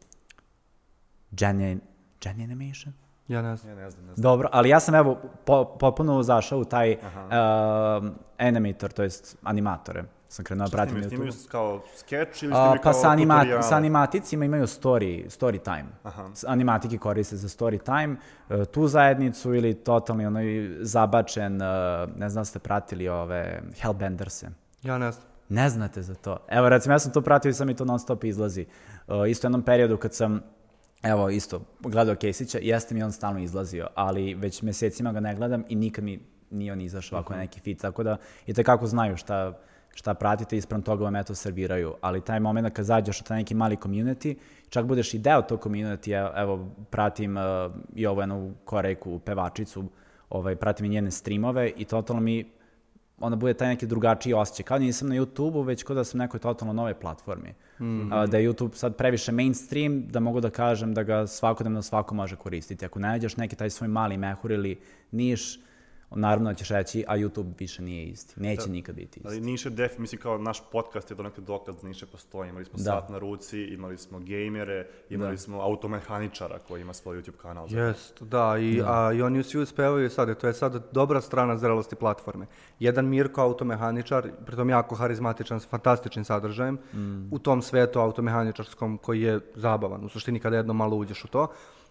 Jenny, Jenny Animation? Ja ne znam. Ja ne znam, ne znam. Dobro, ali ja sam evo po, potpuno zašao u taj uh, animator, to jest animatore. Sam krenuo da pratim na snimaju YouTube. kao skeč ili snimaju pa kao sa, anima tutoriale? sa animaticima imaju story, story time. S- Animatike koriste za story time. E, tu zajednicu ili totalni onaj zabačen, e, ne znam da ste pratili ove Hellbenderse. Ja ne znam. Ne znate za to. Evo, recimo, ja sam to pratio i sam mi to non stop izlazi. Uh, isto u jednom periodu kad sam, evo, isto, gledao Kesića, jeste mi on stalno izlazio, ali već mesecima ga ne gledam i nikad mi nije on izašao ako je neki fit, tako da i tekako znaju šta, šta pratite i ispram toga vam eto serviraju, ali taj moment kad zađeš u taj neki mali community, čak budeš i deo tog community, evo pratim uh, i ovu jednu korejku, pevačicu, ovaj, pratim i njene streamove i totalno mi onda bude taj neki drugačiji osjećaj. Kao da nisam na YouTube-u, već kao da sam na nekoj totalno nove platformi. A, da je YouTube sad previše mainstream, da mogu da kažem da ga svakodnevno svako može koristiti. Ako ne nađeš neki taj svoj mali mehur ili niš, naravno da ćeš reći, a YouTube više nije isti. Neće nikad biti isti. Ali Niše def, mislim kao naš podcast je to neki dokaz da Niše postoji. Imali smo Da. sat na ruci, imali smo gejmere, imali Da. smo automehaničara koji ima svoj YouTube kanal. Jest, da, i, A, i oni svi uspevaju sad, to je sad dobra strana zrelosti platforme. Jedan Mirko, automehaničar, pritom jako harizmatičan, s fantastičnim sadržajem, u tom svetu automehaničarskom koji je zabavan, u suštini kada jedno malo uđeš u to.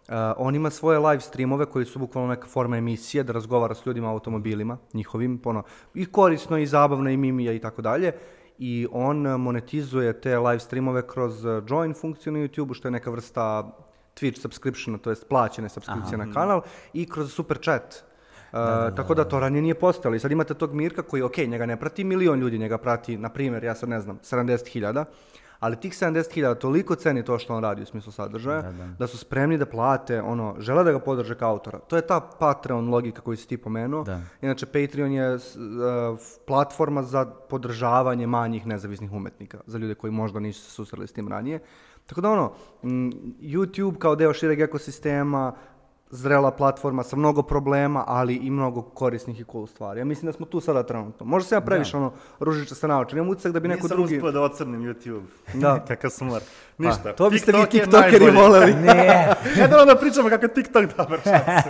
Uh, on ima svoje live streamove koji su bukvalno neka forma emisije da razgovara s ljudima o automobilima, njihovim, ono, i korisno i zabavno i mimija i tako dalje. I on monetizuje te live streamove kroz uh, join funkciju na YouTube, što je neka vrsta Twitch subscriptiona, to jest plaćene subskripcije na kanal, i kroz super chat. Uh, tako da to ranije nije postojalo. I sad imate tog Mirka koji, ok, njega ne prati milion ljudi, njega prati, na primjer, ja sad ne znam, 70.000, ali tih 70.000 toliko ceni to što on radi u smislu sadržaja, da, su spremni da plate, ono, žele da ga podrže kao autora. To je ta Patreon logika koju si ti pomenuo. Da. Inače, Patreon je uh, platforma za podržavanje manjih nezavisnih umetnika, za ljude koji možda nisu se susreli s tim ranije. Tako da ono, YouTube kao deo šireg ekosistema, zrela platforma sa mnogo problema, ali i mnogo korisnih i cool stvari. Ja mislim da smo tu sada trenutno. Možda se ja previše ono ružiča se naočim. Imam utisak da bi neko Nisam drugi... uspio da ocrnim YouTube. Da. Kakav smor. Ništa. Pa, to biste vi tiktokeri voleli. Ne, Ne da onda pričamo kako je TikTok dobar čas.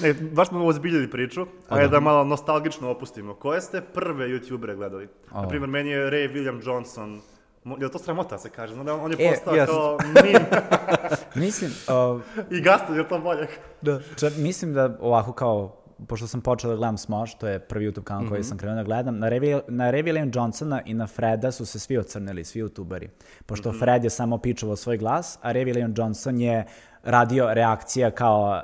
ne, baš smo ozbiljili priču, a je da malo nostalgično opustimo. Koje ste prve youtubere gledali? Na primjer, meni je Ray William Johnson, je li to sramota se kaže? Znam da on je E, postao jest. kao meme mislim, uh, i Gaston je to bolje. Da. Čak, mislim da ovako kao, pošto sam počeo da gledam Smosh, to je prvi YouTube kanal Mhm. koji sam krenuo da gledam, na Ray, na Johnsona i na Freda su se svi ocrnili, svi youtuberi. Pošto Mhm. Fred je samo pičovao svoj glas, a Ray William Johnson je radio reakcija kao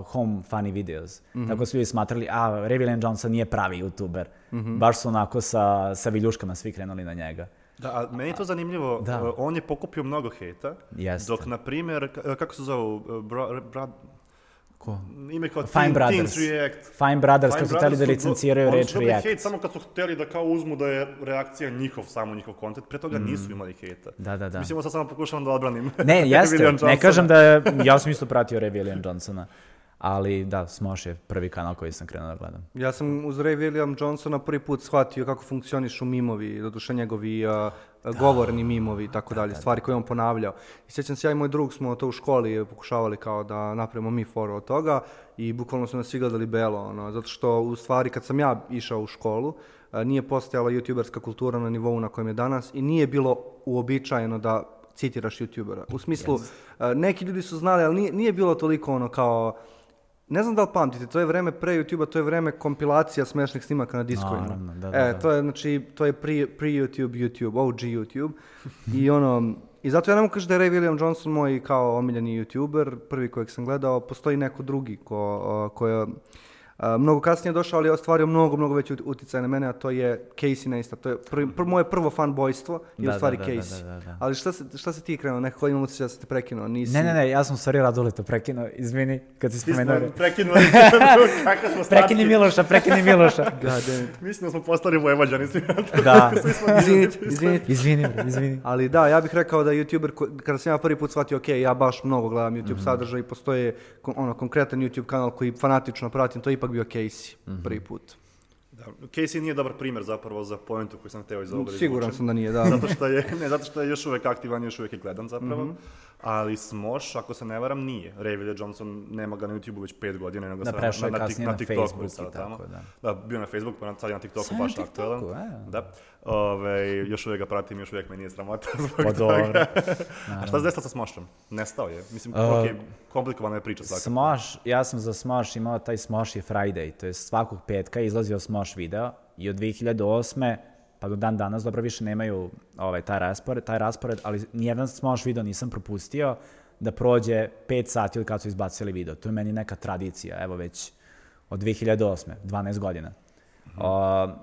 uh, home funny videos. Mhm. Tako su ljudi smatrali, a Ray William Johnson nije pravi youtuber. Mhm. Baš su onako sa, sa viljuškama svi krenuli na njega. Da, a meni je to zanimljivo, Da. uh, on je pokupio mnogo hejta, Jeste. dok, na primjer, k- kako se zovu, uh, bra, bra, Ko? Ime kao Fine Teen, Brothers. Teens React. Fine Brothers, Fine kad su hteli da su licenciraju oni reč su React. hejt samo kad su hteli da kao uzmu da je reakcija njihov, samo njihov content, pre toga nisu imali hejta. Mm. Da, da, da. Mislim, sad samo pokušavam da odbranim. Ne, jeste, ne kažem da ja sam isto pratio Ray William Johnsona, ali da, Smosh je prvi kanal koji sam krenuo da gledam. Ja sam uz Ray William Johnsona prvi put shvatio kako funkcionišu mimovi, doduše njegovi a, a, govorni mimovi i tako dalje, stvari koje je on ponavljao. I sjećam se, ja i moj drug smo to u školi pokušavali kao da napravimo mi foru od toga i bukvalno su nas svi gledali belo, ono, zato što u stvari kad sam ja išao u školu, nije postojala youtuberska kultura na nivou na kojem je danas i nije bilo uobičajeno da citiraš youtubera. U smislu, a, neki ljudi su znali, ali nije, nije bilo toliko ono kao, ne znam da li pamtite, to je vreme pre YouTube-a, to je vreme kompilacija smešnih snimaka na diskovima. Naravno, da, da, e, da. to je, znači, to je pri, pri YouTube, YouTube, OG YouTube. I ono, i zato ja ne mogu kažem da je Ray William Johnson moj kao omiljeni YouTuber, prvi kojeg sam gledao, postoji neko drugi ko, ko je mnogo kasnije došao, ali je ostvario mnogo, mnogo veći ut- uticaj na mene, a to je Casey Neistat. To je prvi, pr, moje prvo fanbojstvo i Da, u stvari da, da, da, Casey. da, da. Ali šta se, šta se ti krenuo? Nekako imam osjećaj da se te prekinuo. Nisi... Ne, ne, ne, ja sam u stvari Raduleta prekinuo, izvini, kad si Mi smo spomenuo. prekinuli, kakve smo Prekini statke. Miloša, prekini Miloša. God damn it. Mislim da smo postali vojvođani svi. da, Izvinite, izvinite. izvini, bre, izvini. Ali da, ja bih rekao da YouTuber, kada sam ja prvi put shvatio, ok, ja baš mnogo gledam YouTube sadržaj i postoje ono, konkretan YouTube kanal koji fanatično pratim, to je ipak bio Casey, prvi put. Da, Casey nije dobar primjer zapravo za pointu koju sam hteo iz ovoga da Siguran sam da nije, da. Zato što je, ne, zato što je još uvek aktivan, još uvek je gledan zapravo. Mhm. Ali Smosh, ako se ne varam, nije. Ray Johnson nema ga na YouTube već pet godina, nego Da, sad na, na, kasnije na, na TikToku Facebook je i sad tako, da. Da, bio na Facebooku, pa sad je na TikToku Sad je na baš TikToku, aktualan. e. Da. Ove, još uvek ga pratim, još uvek me nije sramota zbog Pa toga. dobro. A šta se desilo sa Smoshom? Nestao je. Mislim, Uh, ok, komplikovana je priča svakako. Smosh, ja sam za Smosh imao taj Smosh je Friday, to je svakog petka izlazio Smosh video i od 2008. pa do dan danas dobro više nemaju ovaj, taj, raspored, taj raspored, ali nijedan Smosh video nisam propustio da prođe 5 sati od kad su izbacili video. To je meni neka tradicija, evo već od 2008. 12 godina. Uh,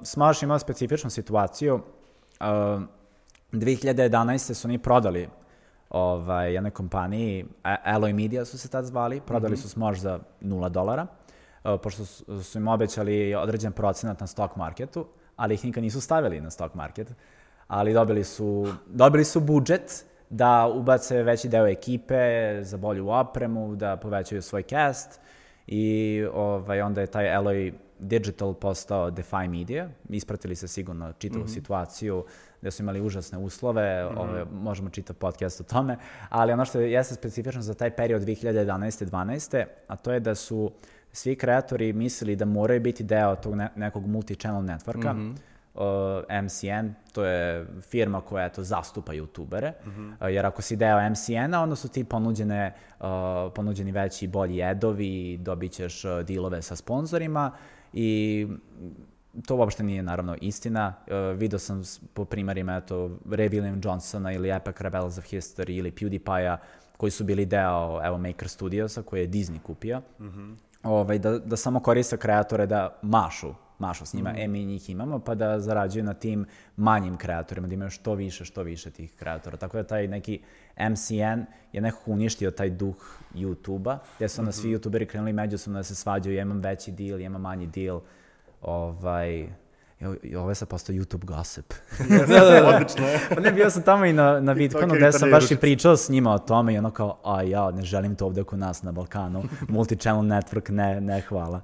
Smosh imao specifičnu situaciju. Uh, 2011. su oni prodali ovaj, jednoj kompaniji, Alloy Media su se tad zvali, prodali su Smosh za 0 dolara, uh, pošto su, su im obećali određen procenat na stock marketu, ali ih nikad nisu stavili na stock market, ali dobili su, dobili su budžet da ubace veći deo ekipe za bolju opremu, da povećaju svoj cast i ovaj, onda je taj Alloy Digital postao Defy Media, ispratili se sigurno čitavu situaciju, gde su imali užasne uslove, ovaj, možemo čitati podcast o tome, ali ono što je jeste specifično za taj period 2011-12, a to je da su svi kreatori mislili da moraju biti deo tog ne- nekog multi-channel networka, Uh, MCN, to je firma koja eto, zastupa youtubere, uh, jer ako si deo MCN-a, onda su ti ponuđene, uh, ponuđeni veći i bolji edovi, dobit ćeš uh, dilove sa sponzorima i to uopšte nije naravno istina. Uh, video sam po primarima eto, Ray William Johnsona ili Epic Rebels of History ili PewDiePie-a koji su bili deo evo, Maker Studiosa koje je Disney kupio. Ovaj, da, da samo koriste kreatore da mašu mašu s njima, e mi njih imamo, pa da zarađuju na tim manjim kreatorima, da imaju što više, što više tih kreatora. Tako da taj neki MCN je nekako uništio taj duh YouTube-a, gdje su onda svi youtuberi krenuli međusobno da se svađaju, ja imam veći deal, ja imam manji deal. Ovaj, Jo, i ovo je sad postao YouTube gossip. Odlično je. pa ne, bio sam tamo i na, na Ok, gde sam baš i pričao s njima o tome i ono kao, a ja ne želim to ovde kod nas na Balkanu. Multi-channel network, ne, ne hvala.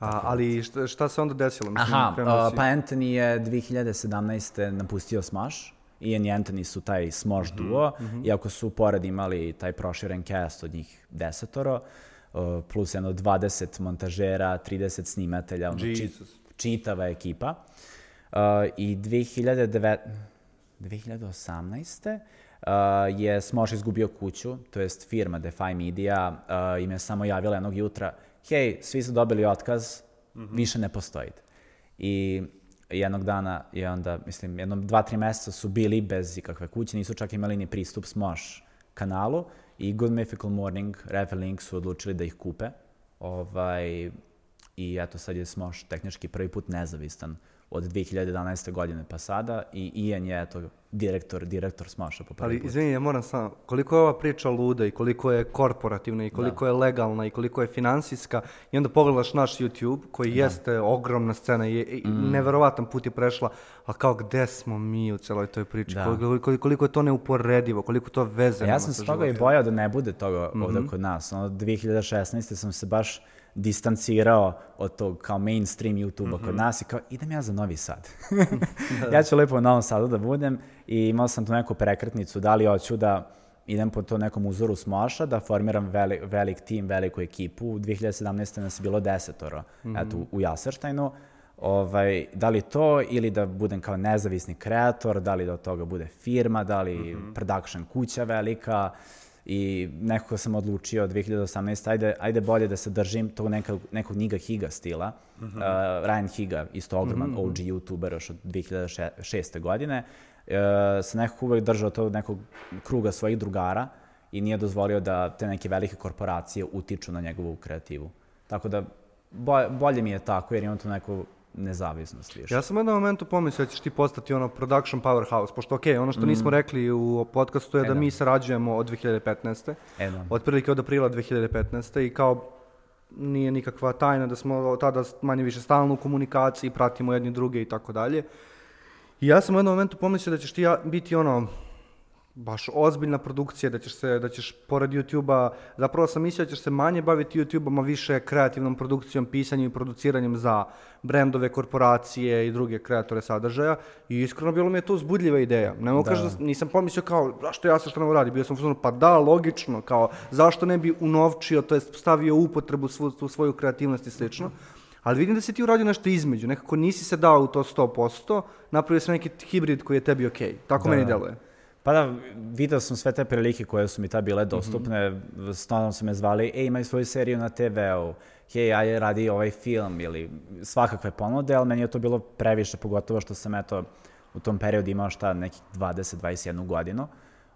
A, ali šta, šta se onda desilo? Mislim, Aha, uh, si- pa Anthony je 2017. napustio Smash. Ian i Anthony su taj Smosh duo, iako su pored imali taj proširen cast od njih desetoro, uh, plus jedno 20 montažera, 30 snimatelja, ono, či, Jesus. Čitava ekipa. Uh, I 2009, 2018. Uh, je Smosh izgubio kuću, to jest firma Defy Media uh, im je samo javila jednog jutra, hej, svi su dobili otkaz, više ne postojite. I jednog dana je onda, mislim, jednom dva, tri meseca su bili bez ikakve kuće, nisu čak imali ni pristup Smosh kanalu i Good Mythical Morning, Revelink su odlučili da ih kupe. Ovaj, I eto, sad je Smosh tehnički prvi put nezavistan od 2011. godine pa sada i Ian je eto direktor, direktor Smaša po prvi Ali put. izvini, ja moram samo, koliko je ova priča luda i koliko je korporativna i koliko je legalna i koliko je finansijska i onda pogledaš naš YouTube koji jeste ogromna scena i, i neverovatan put je prešla, a kao gde smo mi u celoj toj priči, Da. koliko, koliko, je to neuporedivo, koliko to veze Ja sam sa se toga i bojao da ne bude toga ovde kod nas. Ono, 2016. sam se baš distancirao od tog kao mainstream YouTube-a kod nas i kao idem ja za Novi Sad. ja ću lepo u Novom Sadu da budem i imao sam tu neku prekretnicu da li hoću da idem po to nekom uzoru Smoša, da formiram veli, velik tim, veliku ekipu. U 2017. nas je bilo desetoro, eto, u- u Jaserštajnu. Ovaj, da li to ili da budem kao nezavisni kreator, da li da od toga bude firma, da li production kuća velika i nekako sam odlučio 2018. ajde, ajde bolje da se držim tog nekog, nekog Niga Higa stila. Uh, Ryan Higa, isto ogroman OG youtuber još od 2006. godine, uh, se nekako uvek držao tog nekog kruga svojih drugara i nije dozvolio da te neke velike korporacije utiču na njegovu kreativu. Tako da bolje mi je tako jer imam tu neku nezavisnost više. Ja sam u jednom momentu pomislio da ćeš ti postati ono production powerhouse, pošto okej, ono što nismo rekli u podcastu je da, Mm. da. mi sarađujemo od 2015. E, da. Otprilike od aprila 2015. i kao nije nikakva tajna da smo tada manje više stalno u komunikaciji, pratimo jedni druge i tako dalje. I ja sam u jednom momentu pomislio da ćeš ti ja biti ono, baš ozbiljna produkcija, da ćeš se, da ćeš pored YouTube-a, zapravo sam mislio da ćeš se manje baviti YouTube-om, a više kreativnom produkcijom, pisanjem i produciranjem za brendove, korporacije i druge kreatore sadržaja i iskreno bilo mi je to uzbudljiva ideja. Ne mogu Da. kažem da nisam pomislio kao, zašto ja se što ne radi, bio sam u fazonu, pa da, logično, kao, zašto ne bi unovčio, to jest stavio u upotrebu svu, tu svoju kreativnost i slično. Ali vidim da si ti uradio nešto između, nekako nisi se dao u to 100%, napravio sam neki hibrid koji je tebi okej. Tako Da, meni deluje. Pa da, video sam sve te prilike koje su mi tad bile dostupne, Mhm. stalno su me zvali, ej, imaj svoju seriju na TV-u, hej, aj, radi ovaj film, ili svakakve ponude, ali meni je to bilo previše, pogotovo što sam, eto, u tom periodu imao šta, nekih 20-21 godinu.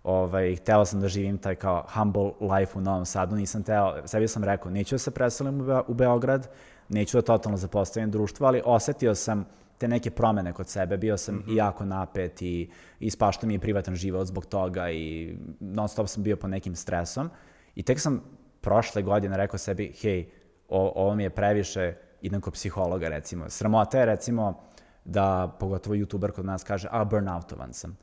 Ovaj, hteo sam da živim taj kao humble life u Novom Sadu, nisam teo, sebi sam rekao, neću da se preselim u, Be u Beograd, neću da totalno zapostavim društvo, ali osetio sam te neke promene kod sebe, bio sam i jako napet i ispaštao mi je privatan život zbog toga i non stop sam bio po nekim stresom i tek sam prošle godine rekao sebi, hej, o, ovo mi je previše, idem kod psihologa recimo. Sramota je recimo da, pogotovo youtuber kod nas kaže, a burnoutovan sam.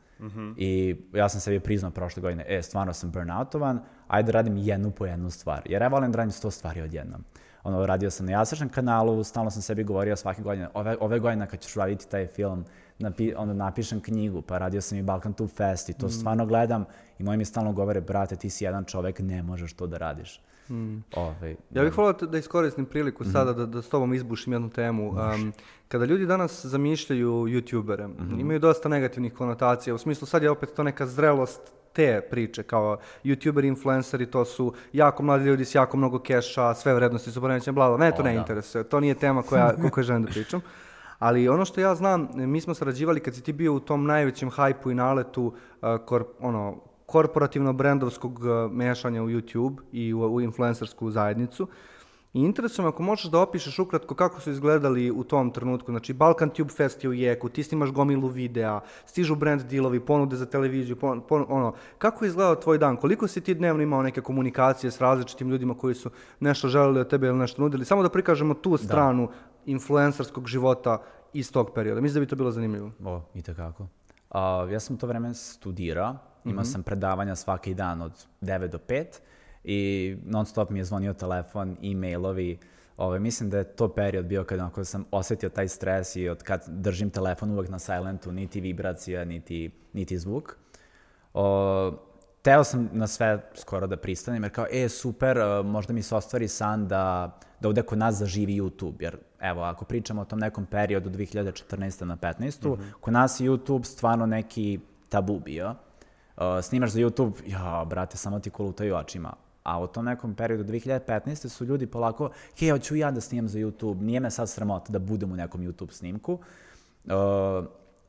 I ja sam sebi priznao prošle godine, e, stvarno sam burnoutovan, ajde da radim jednu po jednu stvar. Jer ja volim da radim sto stvari odjednom. Ono, radio sam na Jasršan kanalu, stalno sam sebi govorio svake godine, ove, ove godine kad ćeš raditi taj film, napi, onda napišem knjigu, pa radio sam i Balkan Tube Fest i to stvarno gledam i moji mi stalno govore, brate, ti si jedan čovek, ne možeš to da radiš. Ovaj, Ja bih volio da iskoristim priliku sada da, da s tobom izbušim jednu temu. Um, kada ljudi danas zamišljaju youtubere, imaju dosta negativnih konotacija. U smislu sad je opet to neka zrelost te priče, kao youtuberi, influenceri, to su jako mladi ljudi s jako mnogo keša, sve vrednosti su poremećene, bla, bla. Mene to O, ne da. interesuje, to nije tema koja, o kojoj želim da pričam. Ali ono što ja znam, mi smo sarađivali kad si ti bio u tom najvećem hajpu i naletu uh, kor, ono, korporativno-brendovskog uh, mešanja u YouTube i u, u influencersku zajednicu. I interesuje me ako možeš da opišeš ukratko kako su izgledali u tom trenutku. Znači, Balkan Tube Fest je u jeku, ti snimaš gomilu videa, stižu brand dealovi, ponude za televiziju, pon, pon- ono, kako je izgledao tvoj dan? Koliko si ti dnevno imao neke komunikacije s različitim ljudima koji su nešto želeli od tebe ili nešto nudili? Samo da prikažemo tu stranu influencerskog života iz tog perioda. Mislim da bi to bilo zanimljivo. O, i tekako. A, ja sam to vreme studirao, imao sam predavanja svaki dan od 9 do 5 i non stop mi je zvonio telefon, e-mailovi. Ove, mislim da je to period bio kada onako sam osetio taj stres i od kad držim telefon uvek na silentu, niti vibracija, niti, niti zvuk. O, teo sam na sve skoro da pristanem, jer kao, e, super, e, možda mi se ostvari san da, da ovde kod nas zaživi YouTube, jer evo, ako pričamo o tom nekom periodu 2014. na 15. kod nas je YouTube stvarno neki tabu bio. Uh, snimaš za YouTube, ja, brate, samo ti kolutaju očima. A u tom nekom periodu 2015. su ljudi polako, hej, hoću ja da snimam za YouTube, nije me sad sramota da budem u nekom YouTube snimku. Uh,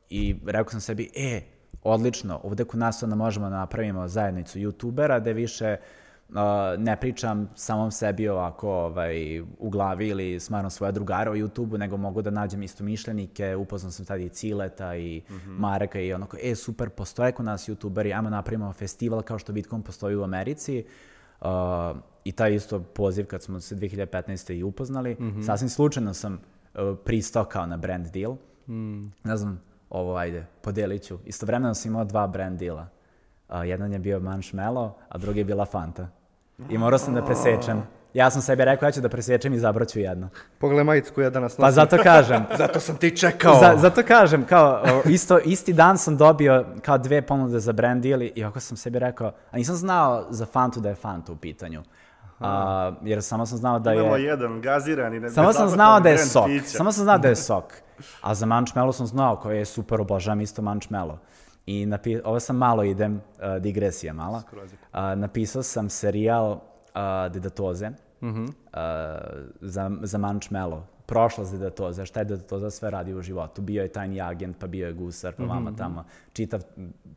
I rekao sam sebi, e, odlično, ovde kod nas onda možemo da napravimo zajednicu youtubera, da više Uh, ne pričam samom sebi ovako ovaj, u glavi ili smaram svoje drugare o YouTube-u, nego mogu da nađem isto mišljenike, upoznam sam tada i Cileta i mm -hmm. Mareka i onako, e, super, postoje kod nas YouTuberi, ajmo napravimo festival kao što Bitcoin postoji u Americi. Uh, I taj isto poziv kad smo se 2015. i upoznali, mm -hmm. sasvim slučajno sam uh, pristao kao na brand deal. Mm. Ne znam, ovo ajde, podelit ću. Istovremeno sam imao dva brand deala. Uh, jedan je bio Marshmallow, a drugi je bila Fanta. I morao sam da presečem. Ja sam sebi rekao, ja ću da presečem i zabraću jedno. Pogledaj majicu koju ja danas nosim. Pa zato kažem. zato sam ti čekao. Za, zato kažem, kao, isto, isti dan sam dobio kao dve ponude za brand deal i ovako sam sebi rekao, a nisam znao za Fantu da je Fanta u pitanju. A, jer samo sam znao da je... Imamo jedan gazirani, ne, Samo sam znao da je sok. Pića. Samo sam znao da je sok. A za Manchmello sam znao koji je super, obožavam isto Manchmello. I napi... ovo sam malo idem, uh, digresija mala. Uh, napisao sam serijal uh, Dedatoze mm -hmm. uh, za, za Manchmello. Prošla za Dedatoze, šta je Dedatoza sve radi u životu. Bio je tajni agent, pa bio je gusar, pa mm -hmm. vama tamo. Čitav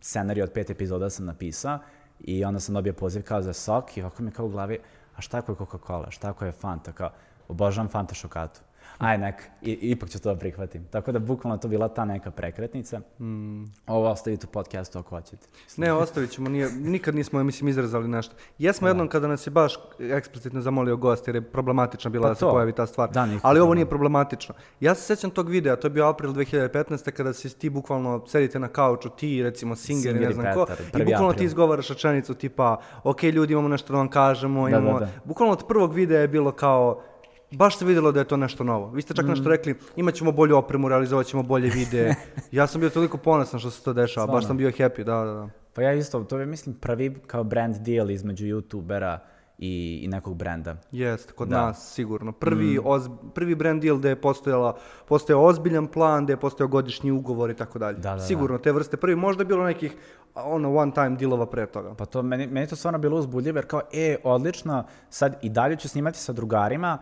scenarij od pet epizoda sam napisao i onda sam dobio poziv kao za sok i ovako mi kao u glavi, a šta ako je Coca-Cola, šta ako je Fanta, kao, obožavam Fanta šokatu. Aj, nek, i, ipak ću to da prihvatim. Tako da, bukvalno to bila ta neka prekretnica. Mm. Ovo ostavite u podcastu ako hoćete. Ne, ostavit ćemo, nije, nikad nismo, mislim, izrazali nešto. Jesmo da. jednom kada nas je baš eksplicitno zamolio gost, jer je problematična bila pa da se pojavi ta stvar. Da, Ali ovo nije problematično. Ja se sećam tog videa, to je bio april 2015. kada si ti bukvalno sedite na kauču, ti, recimo, Singer, Singer ne znam Petar, ko, i bukvalno april. ti izgovaraš rečenicu tipa, ok, ljudi, imamo nešto da vam kažemo, da, imamo... Da, da. Bukvalno od prvog videa je bilo kao, baš se videlo da je to nešto novo. Vi ste čak mm. nešto rekli, imat ćemo bolju opremu, realizovat ćemo bolje videe. ja sam bio toliko ponosan što se to dešava, Svarno. baš sam bio happy, da, da, da. Pa ja isto, to je mislim prvi kao brand deal između youtubera i, i nekog brenda. Jeste, kod da. nas sigurno. Prvi, mm. oz, prvi brand deal gde je postojala, postojao ozbiljan plan, gde je postojao godišnji ugovor i tako dalje. Da, da, sigurno, da. te vrste prvi, možda je bilo nekih ono one time dealova pre toga. Pa to, meni, meni to stvarno bilo uzbudljivo, jer kao, e, odlično, sad i dalje ću snimati sa drugarima,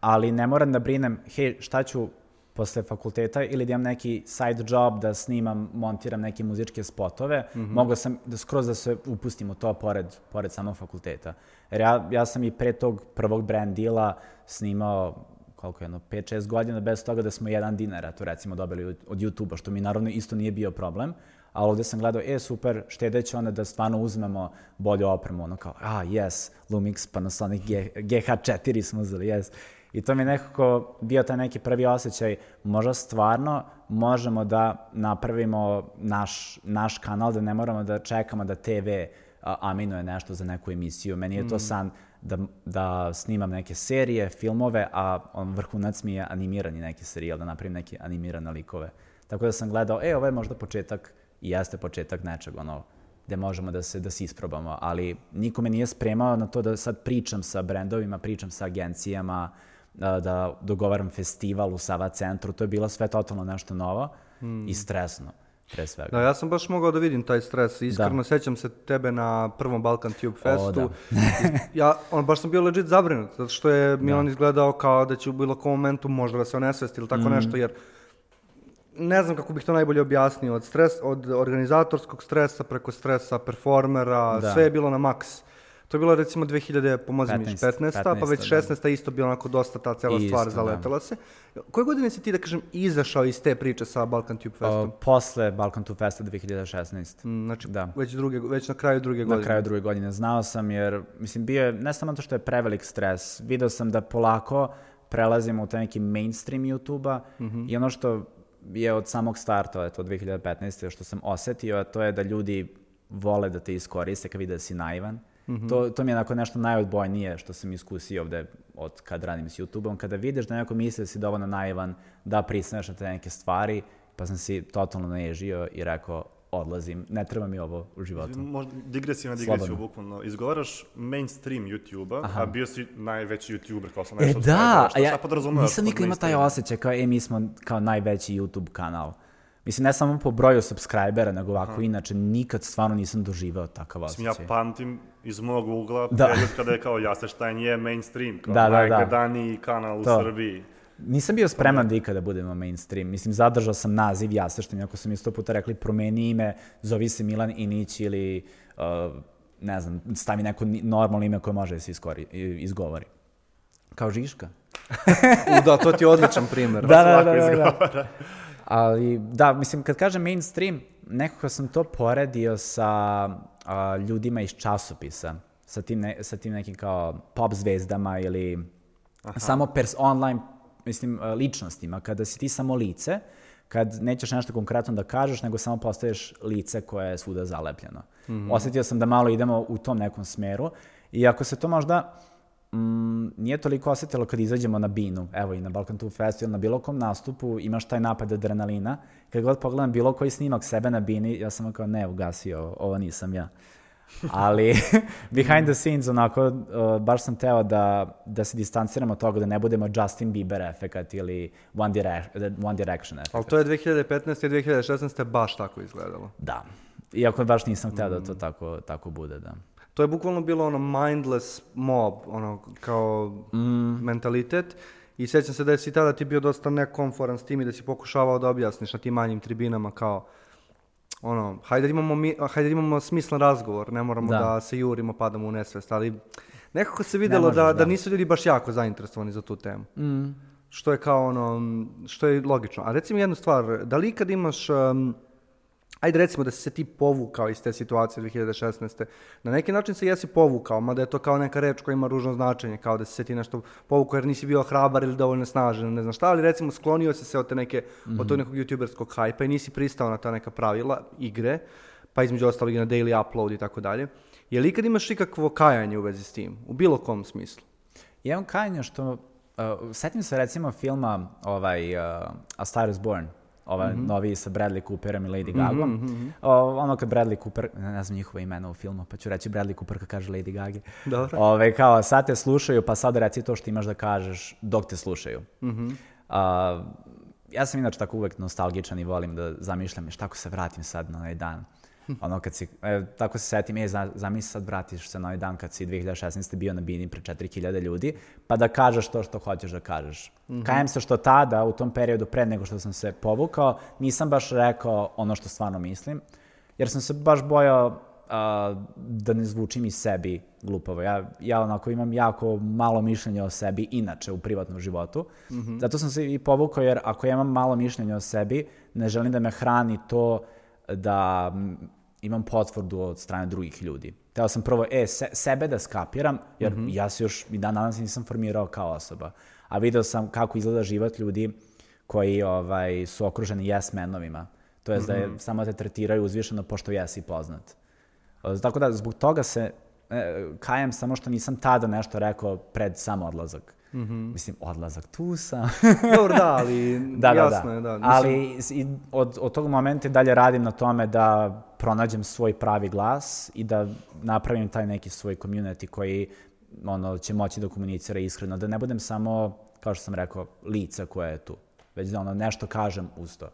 ali ne moram da brinem, hej, šta ću posle fakulteta ili da imam neki side job da snimam, montiram neke muzičke spotove, mm -hmm. mogao sam da skroz da se upustim u to pored, pored samog fakulteta. Jer ja, ja sam i pre tog prvog brand deala snimao koliko jedno, 5-6 godina bez toga da smo jedan dinar, to recimo dobili od YouTube-a, što mi naravno isto nije bio problem, ali ovde sam gledao, e, super, štedeće onda da stvarno uzmemo bolju opremu, ono kao, a, yes, Lumix, Panasonic G, GH4 smo uzeli, yes. I to mi je nekako bio taj neki prvi osjećaj, možda stvarno možemo da napravimo naš, naš kanal, da ne moramo da čekamo da TV aminuje nešto za neku emisiju. Meni je to mm. san da, da snimam neke serije, filmove, a on vrhunac mi je animirani neki serijal, da napravim neke animirane likove. Tako da sam gledao, e, ovo je možda početak i jeste početak nečeg, ono, gde možemo da se, da se isprobamo, ali niko me nije spremao na to da sad pričam sa brendovima, pričam sa agencijama, da, da dogovaram festival u Sava centru, to je bilo sve totalno nešto novo mm. i stresno pre svega. Da, ja sam baš mogao da vidim taj stres. Iskreno, da. sećam se tebe na prvom Balkan Tube Festu. O, da. ja, on, baš sam bio legit zabrinut, zato što je Milan da. izgledao kao da će u bilo kom momentu možda da se onesvesti ili tako mm. nešto, jer ne znam kako bih to najbolje objasnio, od, stres, od organizatorskog stresa preko stresa performera, da. sve je bilo na maks. To je bilo recimo 2000, pomozi mi, 15, 15, pa već 16. Da. isto bilo onako dosta ta cela isto, stvar zaletela da. se. Koje godine si ti, da kažem, izašao iz te priče sa Balkan Tube Festom? O, posle Balkan Tube Festa 2016. Mm, znači, da. već, druge, već na kraju druge godine. Na kraju druge godine. Znao sam jer, mislim, bio je, ne samo to što je prevelik stres, video sam da polako prelazimo u taj neki mainstream YouTube-a mm -hmm. i ono što je od samog starta, to 2015. što sam osetio, a to je da ljudi vole da te iskoriste kad vide da si naivan Mm -hmm. to, to mi je onako nešto najodbojnije što sam iskusio ovde od kad radim s YouTube-om, kada vidiš da neko misli da si dovoljno naivan da pristaneš na te neke stvari, pa sam si totalno naježio i rekao, odlazim, ne treba mi ovo u životu. Možda digresija na digresiju, Slobodno. bukvalno. Izgovaraš mainstream YouTube-a, a bio si najveći YouTuber, kao sam nešto E da, a ja nisam nikad imao taj osjećaj kao, e, mi smo kao najveći YouTube kanal. Mislim, ne samo po broju subscribera, nego ovako Aha. inače, nikad stvarno nisam doživao takav osjećaj. Mislim, ja pamtim iz mog ugla da. period kada je kao Jaseštajn je mainstream, kao da, da, da. najgledaniji kanal to. u Srbiji. Nisam bio spreman da ikada budemo mainstream. Mislim, zadržao sam naziv Jaseštajn, ako sam isto puta rekli, promeni ime, zovi se Milan Inić ili uh, ne znam, stavi neko normalno ime koje može da se iskori, i- izgovori. Kao Žiška. U, da, to ti je odličan primjer. Da, da, lako da, da, da. Ali, da, mislim, kad kažem mainstream, nekako sam to poredio sa a, ljudima iz časopisa, sa tim, ne, sa tim nekim kao pop zvezdama ili samo pers online, mislim, a, ličnostima. Kada si ti samo lice, kad nećeš nešto konkretno da kažeš, nego samo postaješ lice koje je svuda zalepljeno. Osetio sam da malo idemo u tom nekom smeru i ako se to možda mm, nije toliko osetilo kad izađemo na binu, evo i na Balkan Tour Festival, na bilo kom nastupu imaš taj napad adrenalina. Kad god pogledam bilo koji snimak sebe na bini, ja sam kao ne, ugasio, ovo nisam ja. Ali behind the scenes onako, uh, baš sam teo da, da se distanciramo od toga, da ne budemo Justin Bieber efekat ili One, Direc- One Direction efekat. Ali to je 2015. i 2016. baš tako izgledalo. Da. Iako baš nisam hteo da to tako, tako bude, da. To je bukvalno bilo ono mindless mob, ono kao mentalitet. I sjećam se da si tada ti bio dosta nekomforan s tim i da si pokušavao da objasniš na tim manjim tribinama kao ono, hajde da imamo, mi, hajde da imamo smislen razgovor, ne moramo da. Da. se jurimo, padamo u nesvest, ali nekako se vidjelo možeš, da, da da. nisu ljudi baš jako zainteresovani za tu temu. Što je kao ono, što je logično. A recimo jednu stvar, da li kad imaš, um, ajde recimo da si se ti povukao iz te situacije 2016. Na neki način se jesi povukao, mada je to kao neka reč koja ima ružno značenje, kao da si se ti nešto povukao jer nisi bio hrabar ili dovoljno snažan, ne znam šta, ali recimo sklonio si se od, te neke, od tog nekog youtuberskog hajpa i nisi pristao na ta neka pravila igre, pa između ostalog i na daily upload i tako dalje. Je li ikad imaš ikakvo kajanje u vezi s tim? U bilo kom smislu? Imam kajanje što, uh, setim se recimo filma ovaj, uh, A Star is Born, ovaj Mhm. novi sa Bradley Cooperom i Lady Gagom. O, ono kad Bradley Cooper, ne znam njihova imena u filmu, pa ću reći Bradley Cooper kad kaže Lady Gagi. Dobro. Ove, kao, sad te slušaju, pa sad reci to što imaš da kažeš dok te slušaju. Mhm. A, ja sam inače tako uvek nostalgičan i volim da zamišljam šta ako se vratim sad na onaj dan. Ono kad si, e, tako se setim, e, za, zamisli sad vratiš se na onaj dan kad si 2016. bio na bini pred 4000 ljudi, pa da kažeš to što hoćeš da kažeš. Kajem se što tada, u tom periodu pre nego što sam se povukao, nisam baš rekao ono što stvarno mislim, jer sam se baš bojao a, da ne zvučim i sebi glupavo. Ja, ja onako imam jako malo mišljenja o sebi inače u privatnom životu. Zato sam se i povukao jer ako ja imam malo mišljenja o sebi, ne želim da me hrani to da mm, imam potvrdu od strane drugih ljudi. Teo sam prvo e, se, sebe da skapiram, jer ja se još i dan danas nisam formirao kao osoba. A video sam kako izgleda život ljudi koji ovaj, su okruženi yes menovima. To je da je, samo te tretiraju uzvišeno pošto jesi poznat. Tako da, zbog toga se e, kajem samo što nisam tada nešto rekao pred sam odlazak. Mislim, odlazak, tu sam. Dobro, da, ali da, da, jasno da. je, da. Mislim, Ali i od, od tog momenta dalje radim na tome da pronađem svoj pravi glas i da napravim taj neki svoj community koji ono, će moći da komunicira iskreno, da ne budem samo, kao što sam rekao, lice koje je tu, već da ono, nešto kažem uz to.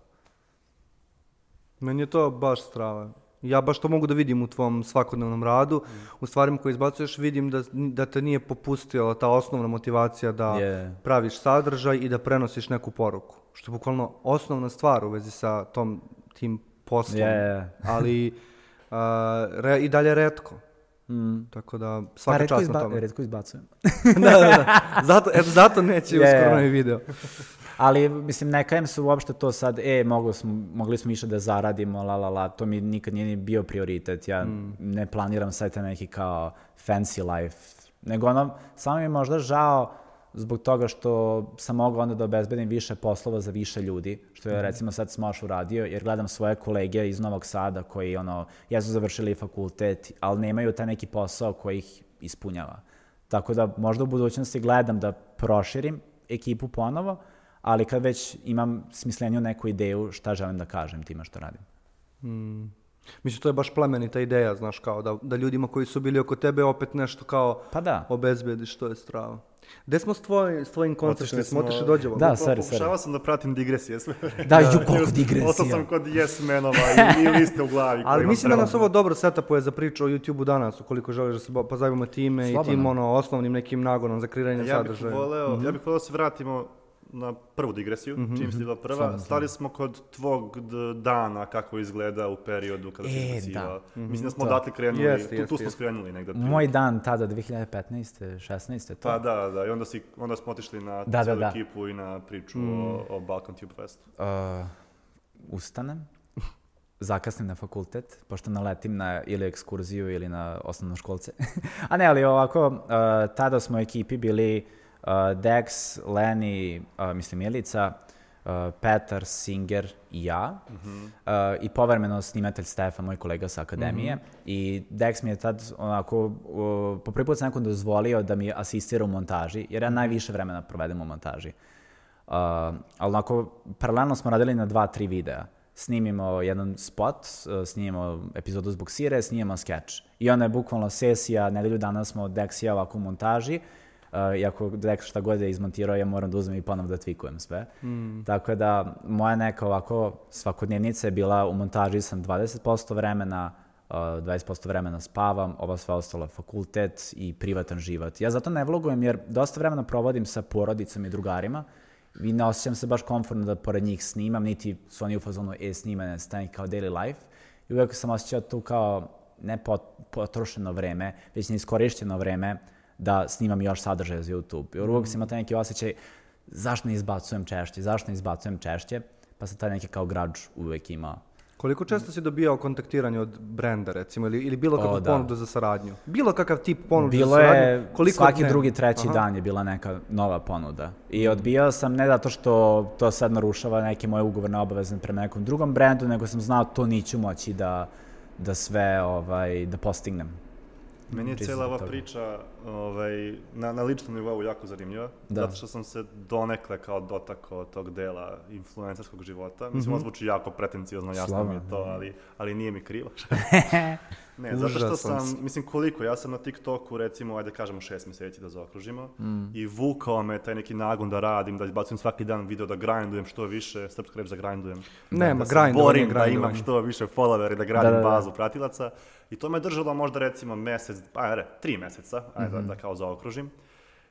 Meni je to baš strava. Ja baš to mogu da vidim u tvom svakodnevnom radu. U stvarima koje izbacuješ vidim da, da te nije popustila ta osnovna motivacija da Je. praviš sadržaj i da prenosiš neku poruku. Što je bukvalno osnovna stvar u vezi sa tom, tim poslom. Je. Ali a, re- i dalje redko. Tako da svaka Pa redko, čast na tome. redko izbacujem. da, da, da. Zato, eto, zato neće Je, uskoro novi video. Ali, mislim, ne kajem se uopšte to sad, e, mogli smo, mogli smo više da zaradimo, la, la, la, to mi nikad nije ni bio prioritet. Ja ne planiram sad taj neki kao fancy life, nego ono, samo mi je možda žao zbog toga što sam mogao onda da obezbedim više poslova za više ljudi, što je recimo sad Smosh uradio, jer gledam svoje kolege iz Novog Sada koji ono, jesu završili fakultet, ali nemaju taj neki posao koji ih ispunjava. Tako da možda u budućnosti gledam da proširim ekipu ponovo, ali kad već imam smisleniju neku ideju šta želim da kažem time što radim. Mislim, to je baš plemenita ideja, znaš, kao da, da ljudima koji su bili oko tebe opet nešto kao Pa da. obezbediš, to je strava. Gde smo s, tvoj, s tvojim konceptom? Otišli Smo otišli smo- dođevo? Da, Pokušavao sorry, sorry. sam da pratim digresije sve. Da, ju, koliko Ostao digresija. sam kod yes menova i, i liste u glavi. Ali mislim da nas ovo dobro setupuje za priču o YouTube-u danas, ukoliko želiš da se ba- pozabavimo time i Slobodno. tim ono, osnovnim nekim nagonom za kreiranje Ja bih sadržaja. voleo, Mhm. ja bih voleo da se vratimo na prvu digresiju, Mhm, čim si bila prva, stali smo kod tvog dana kako izgleda u periodu kada si E, izbacivao. da. Mislim da smo To. odatle krenuli, Jeste, tu, jeste, tu smo jeste. skrenuli negde. Moj dan tada, 2015. 16. to. Pa da, da, i onda, si, onda smo otišli na Da, da, cijelu da. ekipu i na priču Mm. o, o Balkan Tube Festu. Uh, ustanem, zakasnim na fakultet, pošto naletim na ili ekskurziju ili na osnovno školce. A ne, ali ovako, uh, tada smo u ekipi bili uh, Dex, Leni, uh, mislim Milica, uh, Petar, Singer i ja. Mhm. Uh, I povremeno snimatelj Stefan, moj kolega sa akademije. I Dex mi je tad onako, uh, po prvi put sam nekom dozvolio da mi asistira u montaži, jer ja najviše vremena provedem u montaži. Uh, ali onako, paralelno smo radili na dva, tri videa. Snimimo jedan spot, uh, snimimo epizodu zbog Sire, snimimo skeč. I onda je bukvalno sesija, nedelju dana smo Dex i ja ovako u montaži, uh, i ako Dex šta god je izmontirao, ja moram da uzmem i ponovo da tvikujem sve. Tako da, moja neka ovako svakodnevnica je bila u montaži sam 20% vremena, uh, 20% vremena spavam, ovo sve ostalo je fakultet i privatan život. Ja zato ne vlogujem jer dosta vremena provodim sa porodicom i drugarima i ne osjećam se baš komfortno da pored njih snimam, niti su oni u fazonu e snimane stanje kao daily life. I uvijek sam osjećao tu kao ne pot, potrošeno vreme, već neiskorišteno vreme da snimam još sadržaja za YouTube. Jer uvijek sam imao taj neki osjećaj zašto ne izbacujem češće, zašto ne izbacujem češće, pa sam taj neki kao građ uvijek imao. Koliko često si dobijao kontaktiranje od brenda, recimo, ili, ili bilo kakvu O, da. ponudu za saradnju? Bilo kakav tip ponude Bilo za saradnju? je, koliko svaki dnevno? drugi, treći Aha. dan je bila neka nova ponuda. I odbijao sam ne zato što to sad narušava neke moje ugovorne obaveze prema nekom drugom brendu, nego sam znao to niću moći da, da sve ovaj, da postignem. Meni je zbog ova toga. priča ovaj, na, na ličnom nivou jako zanimljiva, Da. zato što sam se donekle kao dotakao tog dela influencerskog života. Mislim, Mhm. ovo zvuči jako pretencijozno, jasno Slava, mi je to, ali, ali nije mi krivo. ne, zato što sam, mislim, koliko, ja sam na TikToku, recimo, ajde kažemo šest mjeseci da zaokružimo, Mm. i vukao me taj neki nagon da radim, da izbacujem svaki dan video, da grindujem što više, srpska reč za grindujem. Nema, da se grindovanje, borim da imam što više followera i da gradim Da, da, da. bazu pratilaca. I to me držalo možda recimo mjesec, ajde, tri mjeseca, ajde Mhm. da, da kao zaokružim.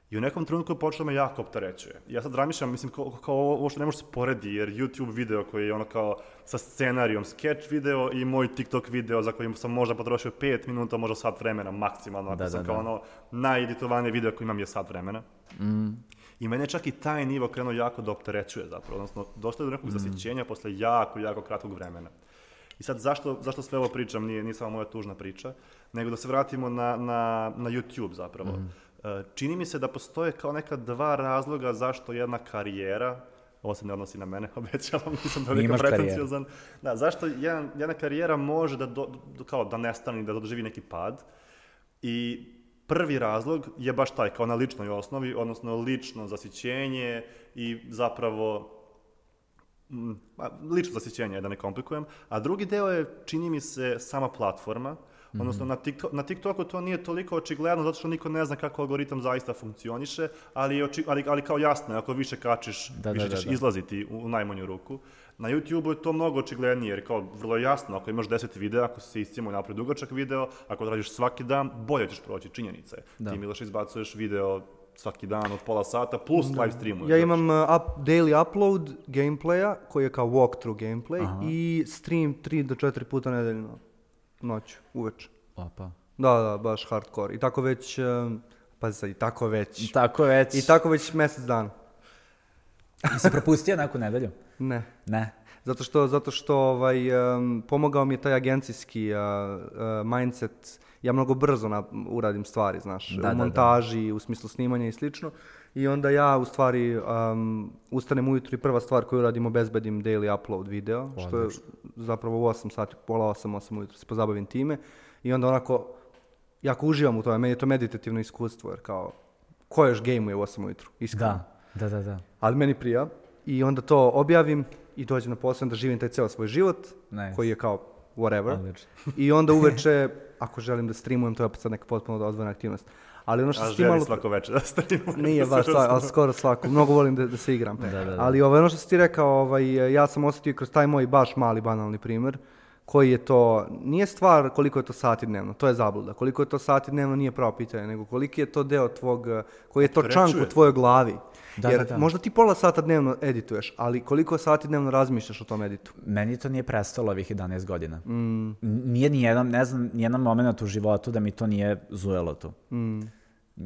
I u nekom trenutku počelo me jako opterećuje. Ja sad razmišljam, mislim, kao, kao ovo što ne može se poredi, jer YouTube video koji je ono kao sa scenarijom, sketch video i moj TikTok video za koji sam možda potrošio 5 minuta, možda sat vremena maksimalno, ako Da, sam da, kao da. ono najeditovanje video koji imam je sat vremena. I mene čak i taj nivo krenuo jako da opterećuje zapravo, odnosno dosta je do nekog zasićenja posle jako, jako kratkog vremena. I sad zašto, zašto sve ovo pričam, nije, nije samo moja tužna priča, nego da se vratimo na, na, na YouTube zapravo. E, Čini mi se da postoje kao neka dva razloga zašto jedna karijera, ovo se ne odnosi na mene, obećavam, nisam toliko pretenciozan. Da, zašto jedan, jedna karijera može da, do, do- kao da nestane, da doživi neki pad. I prvi razlog je baš taj, kao na ličnoj osnovi, odnosno lično zasićenje i zapravo mm, lično zasićenje, da ne komplikujem. A drugi deo je, čini mi se, sama platforma. Odnosno, na, TikTok, na TikToku to nije toliko očigledno, zato što niko ne zna kako algoritam zaista funkcioniše, ali, oči- ali, ali kao jasno, ako više kačiš, Da, više da, da, ćeš da. izlaziti u, u najmanju ruku. Na YouTubeu je to mnogo očiglednije, jer kao vrlo jasno, ako imaš 10 videa, ako si iscimo napred dugačak video, ako to radiš svaki dan, bolje ćeš proći, činjenica je. Da. Ti Miloš izbacuješ video svaki dan od pola sata, plus live streamuješ. Ja još. imam uh, up, daily upload gameplaya, koji je kao walkthrough gameplay, i stream 3 do 4 puta nedeljno, noću, uveče. Opa. Da, da, baš hardcore. I tako već, um, pazi sad, i tako već. Tako već. I tako već mjesec dana. Jesi propustio neku nedelju? Ne. Ne. Zato što, zato što ovaj, um, pomogao mi je taj agencijski uh, uh, mindset. Ja mnogo brzo na, uradim stvari, znaš, Da, da, da. u montaži, u smislu snimanja i slično. I onda ja u stvari um, ustanem ujutro i prva stvar koju radim obezbedim daily upload video, što je zapravo u 8 sati, pola 8, 8 ujutro se pozabavim time. I onda onako, jako uživam u tome, meni je to meditativno iskustvo, jer kao, ko još gejmuje u 8 ujutru, iskreno. Da, da, da, da. Ali meni prija. I onda to objavim i dođem na posao da živim taj ceo svoj život, Nice. koji je kao whatever. Odlično. I onda uveče, ako želim da streamujem, to je opet sad neka potpuno odvojena aktivnost. Ali ono što si ti malo... svako večer da streamuje. Nije da baš svako, ali skoro svako. Mnogo volim da, da se igram. Da, da, da. Ali ovaj, ono što si ti rekao, ovaj, ja sam osjetio kroz taj moj baš mali banalni primjer, koji je to, nije stvar koliko je to sati dnevno, to je zabluda. Koliko je to sati dnevno nije pravo pitanje, nego koliki je to deo tvog, koji je to čank u tvojoj glavi. Da, Jer da, da. možda ti pola sata dnevno edituješ, ali koliko sati dnevno razmišljaš o tom editu? Meni to nije prestalo ovih 11 godina. Mm. Nije ni jedan, ne znam, ni jedan moment u životu da mi to nije zujelo tu. Mm.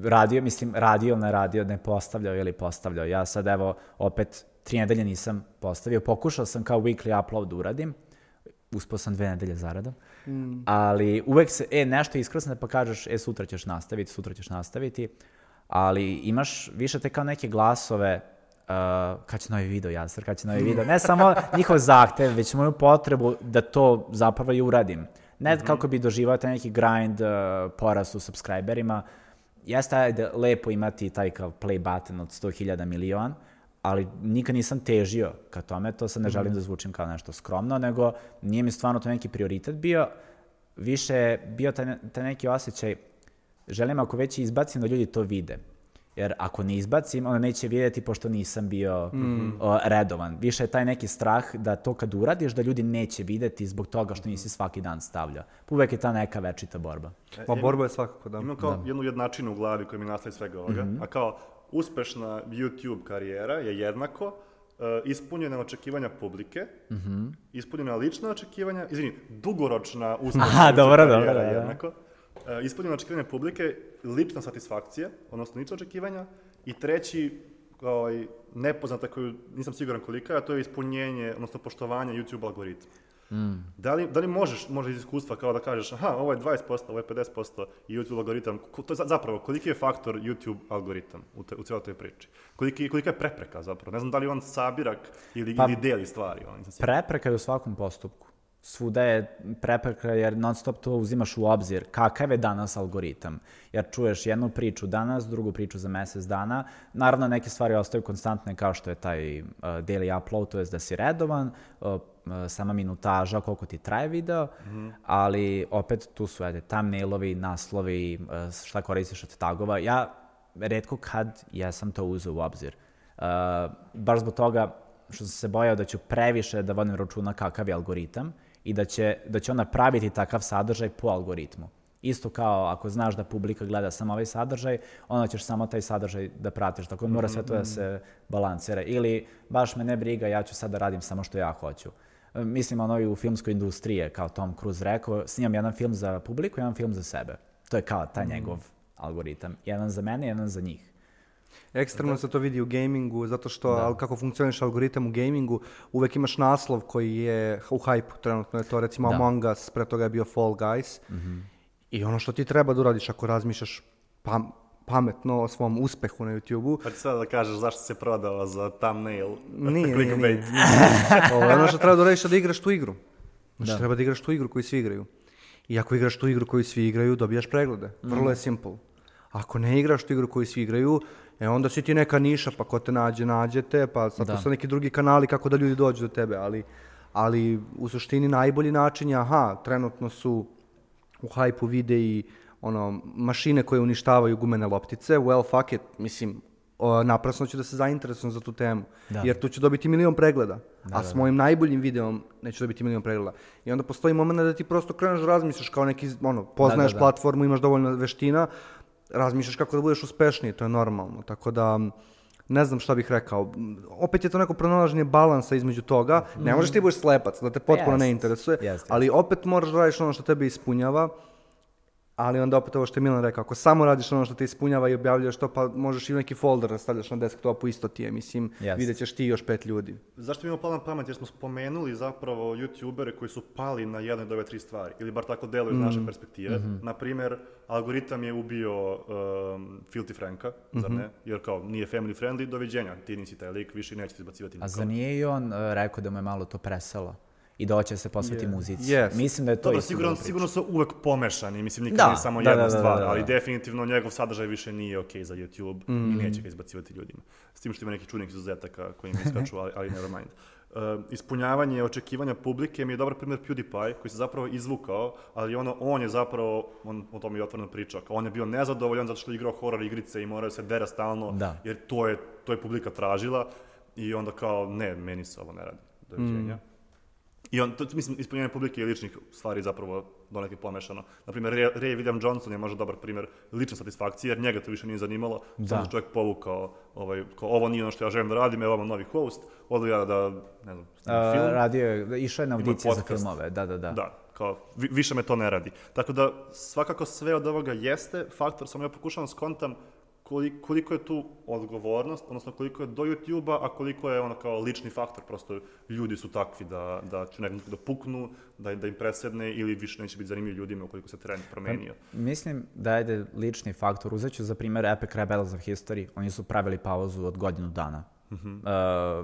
Radio, mislim, radio, ne radio, ne postavljao ili postavljao. Ja sad, evo, opet, tri nedelje nisam postavio. Pokušao sam kao weekly upload da uradim. Uspao sam dve nedelje zaradom. Mm. Ali uvek se, e, nešto iskrasne pa kažeš, e, sutra ćeš nastaviti, sutra ćeš nastaviti. Ali imaš više te kao neke glasove, uh, kad će novi video, Jasar, kad će novi video. Ne samo njihov zahtev, već moju potrebu da to zapravo i uradim. Ne kako bi doživao taj neki grind, uh, porast u subscriberima. Jeste ajde, lepo imati taj kao play button od 100.000 milion, ali nikad nisam težio ka tome, to sad ne želim da zvučim kao nešto skromno, nego nije mi stvarno to neki prioritet bio, više bio taj, taj neki osjećaj, želim ako već izbacim da ljudi to vide. Jer ako ne izbacim, onda neće vidjeti pošto nisam bio o, redovan. Više je taj neki strah da to kad uradiš, da ljudi neće vidjeti zbog toga što nisi svaki dan stavljao. Uvek je ta neka večita borba. E, Ma borba je svakako, da. Imam kao jednu jednačinu u glavi koja mi nastaje svega ovoga, Mhm. a kao uspešna YouTube karijera je jednako uh, ispunjena očekivanja publike, Mhm. ispunjena lična očekivanja, izvini, dugoročna uspešna Aha, dobro, karijera dobro, da, je da. jednako. Uh, ispunjena očekivanja publike, lična satisfakcija, odnosno lična očekivanja, i treći, i nepoznata koju nisam siguran kolika, a to je ispunjenje, odnosno poštovanje YouTube algoritma. Mm. Da li, da li možeš, može iz iskustva kao da kažeš, aha, ovo je 20%, ovo je 50% i YouTube algoritam, to je za- zapravo, koliki je faktor YouTube algoritam u, te, u cijeloj toj priči? Koliki, kolika je prepreka zapravo? Ne znam da li on sabirak ili, Pa- ili deli stvari. On. Prepreka je u svakom postupku. Svuda je prepreka jer non stop to uzimaš u obzir kakav je danas algoritam. Jer čuješ jednu priču danas, drugu priču za mesec dana. Naravno, neke stvari ostaju konstantne kao što je taj uh, daily upload, to je da si redovan, uh, uh, sama minutaža, koliko ti traje video, ali opet tu su ajde, thumbnailovi, naslovi, uh, šta koristiš od tagova. Ja redko kad jesam to uzeo u obzir. Uh, baš zbog toga što sam se bojao da ću previše da vodim računa kakav je algoritam i da će, da će on napraviti takav sadržaj po algoritmu. Isto kao ako znaš da publika gleda samo ovaj sadržaj, onda ćeš samo taj sadržaj da pratiš. Tako da mora sve to da se balansira. Ili baš me ne briga, ja ću sad da radim samo što ja hoću. E, Mislim, ono i u filmskoj industriji, je, kao Tom Cruise rekao, snimam jedan film za publiku, jedan film za sebe. To je kao taj njegov algoritam. Jedan za mene, jedan za njih. Ekstremno se to vidi u gamingu, zato što al, kako funkcioniš algoritam u gamingu, uvek imaš naslov koji je u hype trenutno je to recimo Da. Among Us, pre toga je bio Fall Guys. I ono što ti treba da uradiš ako razmišljaš pam- pametno o svom uspehu na YouTube-u, Pa ti sada da kažeš zašto se prodao za thumbnail, Nije, nije, nije. clickbait. Ovo, ono što treba da uradiš je da igraš tu igru. Znači, treba da igraš tu igru koju svi igraju. I ako igraš tu igru koju svi igraju, dobijaš preglede. Vrlo je simple. Ako ne igraš tu igru koju svi igraju, e onda si ti neka niša, pa ko te nađe, nađete, pa sad Da. su neki drugi kanali kako da ljudi dođu do tebe, ali, ali u suštini najbolji način je, aha, trenutno su u hajpu videi ono, mašine koje uništavaju gumene loptice, well, fuck it, mislim, o, naprasno ću da se zainteresujem za tu temu, Da. jer tu ću dobiti milion pregleda, a s mojim najboljim videom neću dobiti milion pregleda. I onda postoji moment da ti prosto kreneš da razmišljaš kao neki, ono, poznaješ da. platformu, imaš dovoljno veština, razmišljaš kako da budeš uspešniji, to je normalno, tako da... Ne znam šta bih rekao. Opet je to neko pronalaženje balansa između toga. Ne možeš ti budeš slepac, da te potpuno ne Jest. interesuje, Jest, ali opet moraš da radiš ono što tebe ispunjava, ali onda opet ovo što je Milan rekao, ako samo radiš ono što te ispunjava i objavljuješ to, pa možeš i neki folder da stavljaš na desktopu, isto ti je, mislim, Jest. vidjet ćeš ti još pet ljudi. Zašto mi imamo palo na pamet? Jer smo spomenuli zapravo youtubere koji su pali na jedne od ove tri stvari. Ili bar tako deluju iz Mm. naše perspektive. Mhm. Na primjer, algoritam je ubio um, Filthy Franka, zar Mhm. ne? Jer kao nije family friendly, doviđenja. Ti nisi taj lik, više nećete izbacivati A nikoga. za nije i on e, rekao da mu je malo to preselo i da hoće se posveti muzici. Jest. Mislim da je to Dobro, isto sigurno, sigurno su uvek pomešani, mislim nikad Da, nije samo da, jedna da, da, stvar, da, da. ali definitivno njegov sadržaj više nije ok za YouTube Mm. i neće ga izbacivati ljudima. S tim što ima neki čudnih izuzetaka koji mi iskaču, ali, ali never mind. Uh, ispunjavanje očekivanja publike mi je dobar primjer PewDiePie koji se zapravo izvukao, ali ono, on je zapravo, on o tome je otvoreno pričao, kao on je bio nezadovoljan zato što je igrao horror igrice i morao se dera stalno, Da. jer to je, to je publika tražila i onda kao, ne, meni se ovo ne radi. Doviđenja. I on, to, mislim, ispunjenje publike i ličnih stvari zapravo donekle pomešano. Naprimjer, Ray, Ray William Johnson je možda dobar primjer lične satisfakcije, jer njega to više nije zanimalo. Da. Sam se čovjek povukao, ovaj, kao, ovo nije ono što ja želim da radim, evo vam novi host, odu ja da, ne znam, Uh, film. radio je, išao je na audicije za filmove, da, da, da. Da, kao, vi- više me to ne radi. Tako da, svakako sve od ovoga jeste faktor, samo ja pokušavam skontam koliko, koliko je tu odgovornost, odnosno koliko je do YouTube-a, a koliko je ono kao lični faktor, prosto ljudi su takvi da, da će nekako da puknu, da, da im presedne ili više neće biti zanimljivi ljudima ukoliko se trend promenio. Mislim da je lični faktor. Uzet ću za primjer Epic Rebels of History. Oni su pravili pauzu od godinu dana. Uh,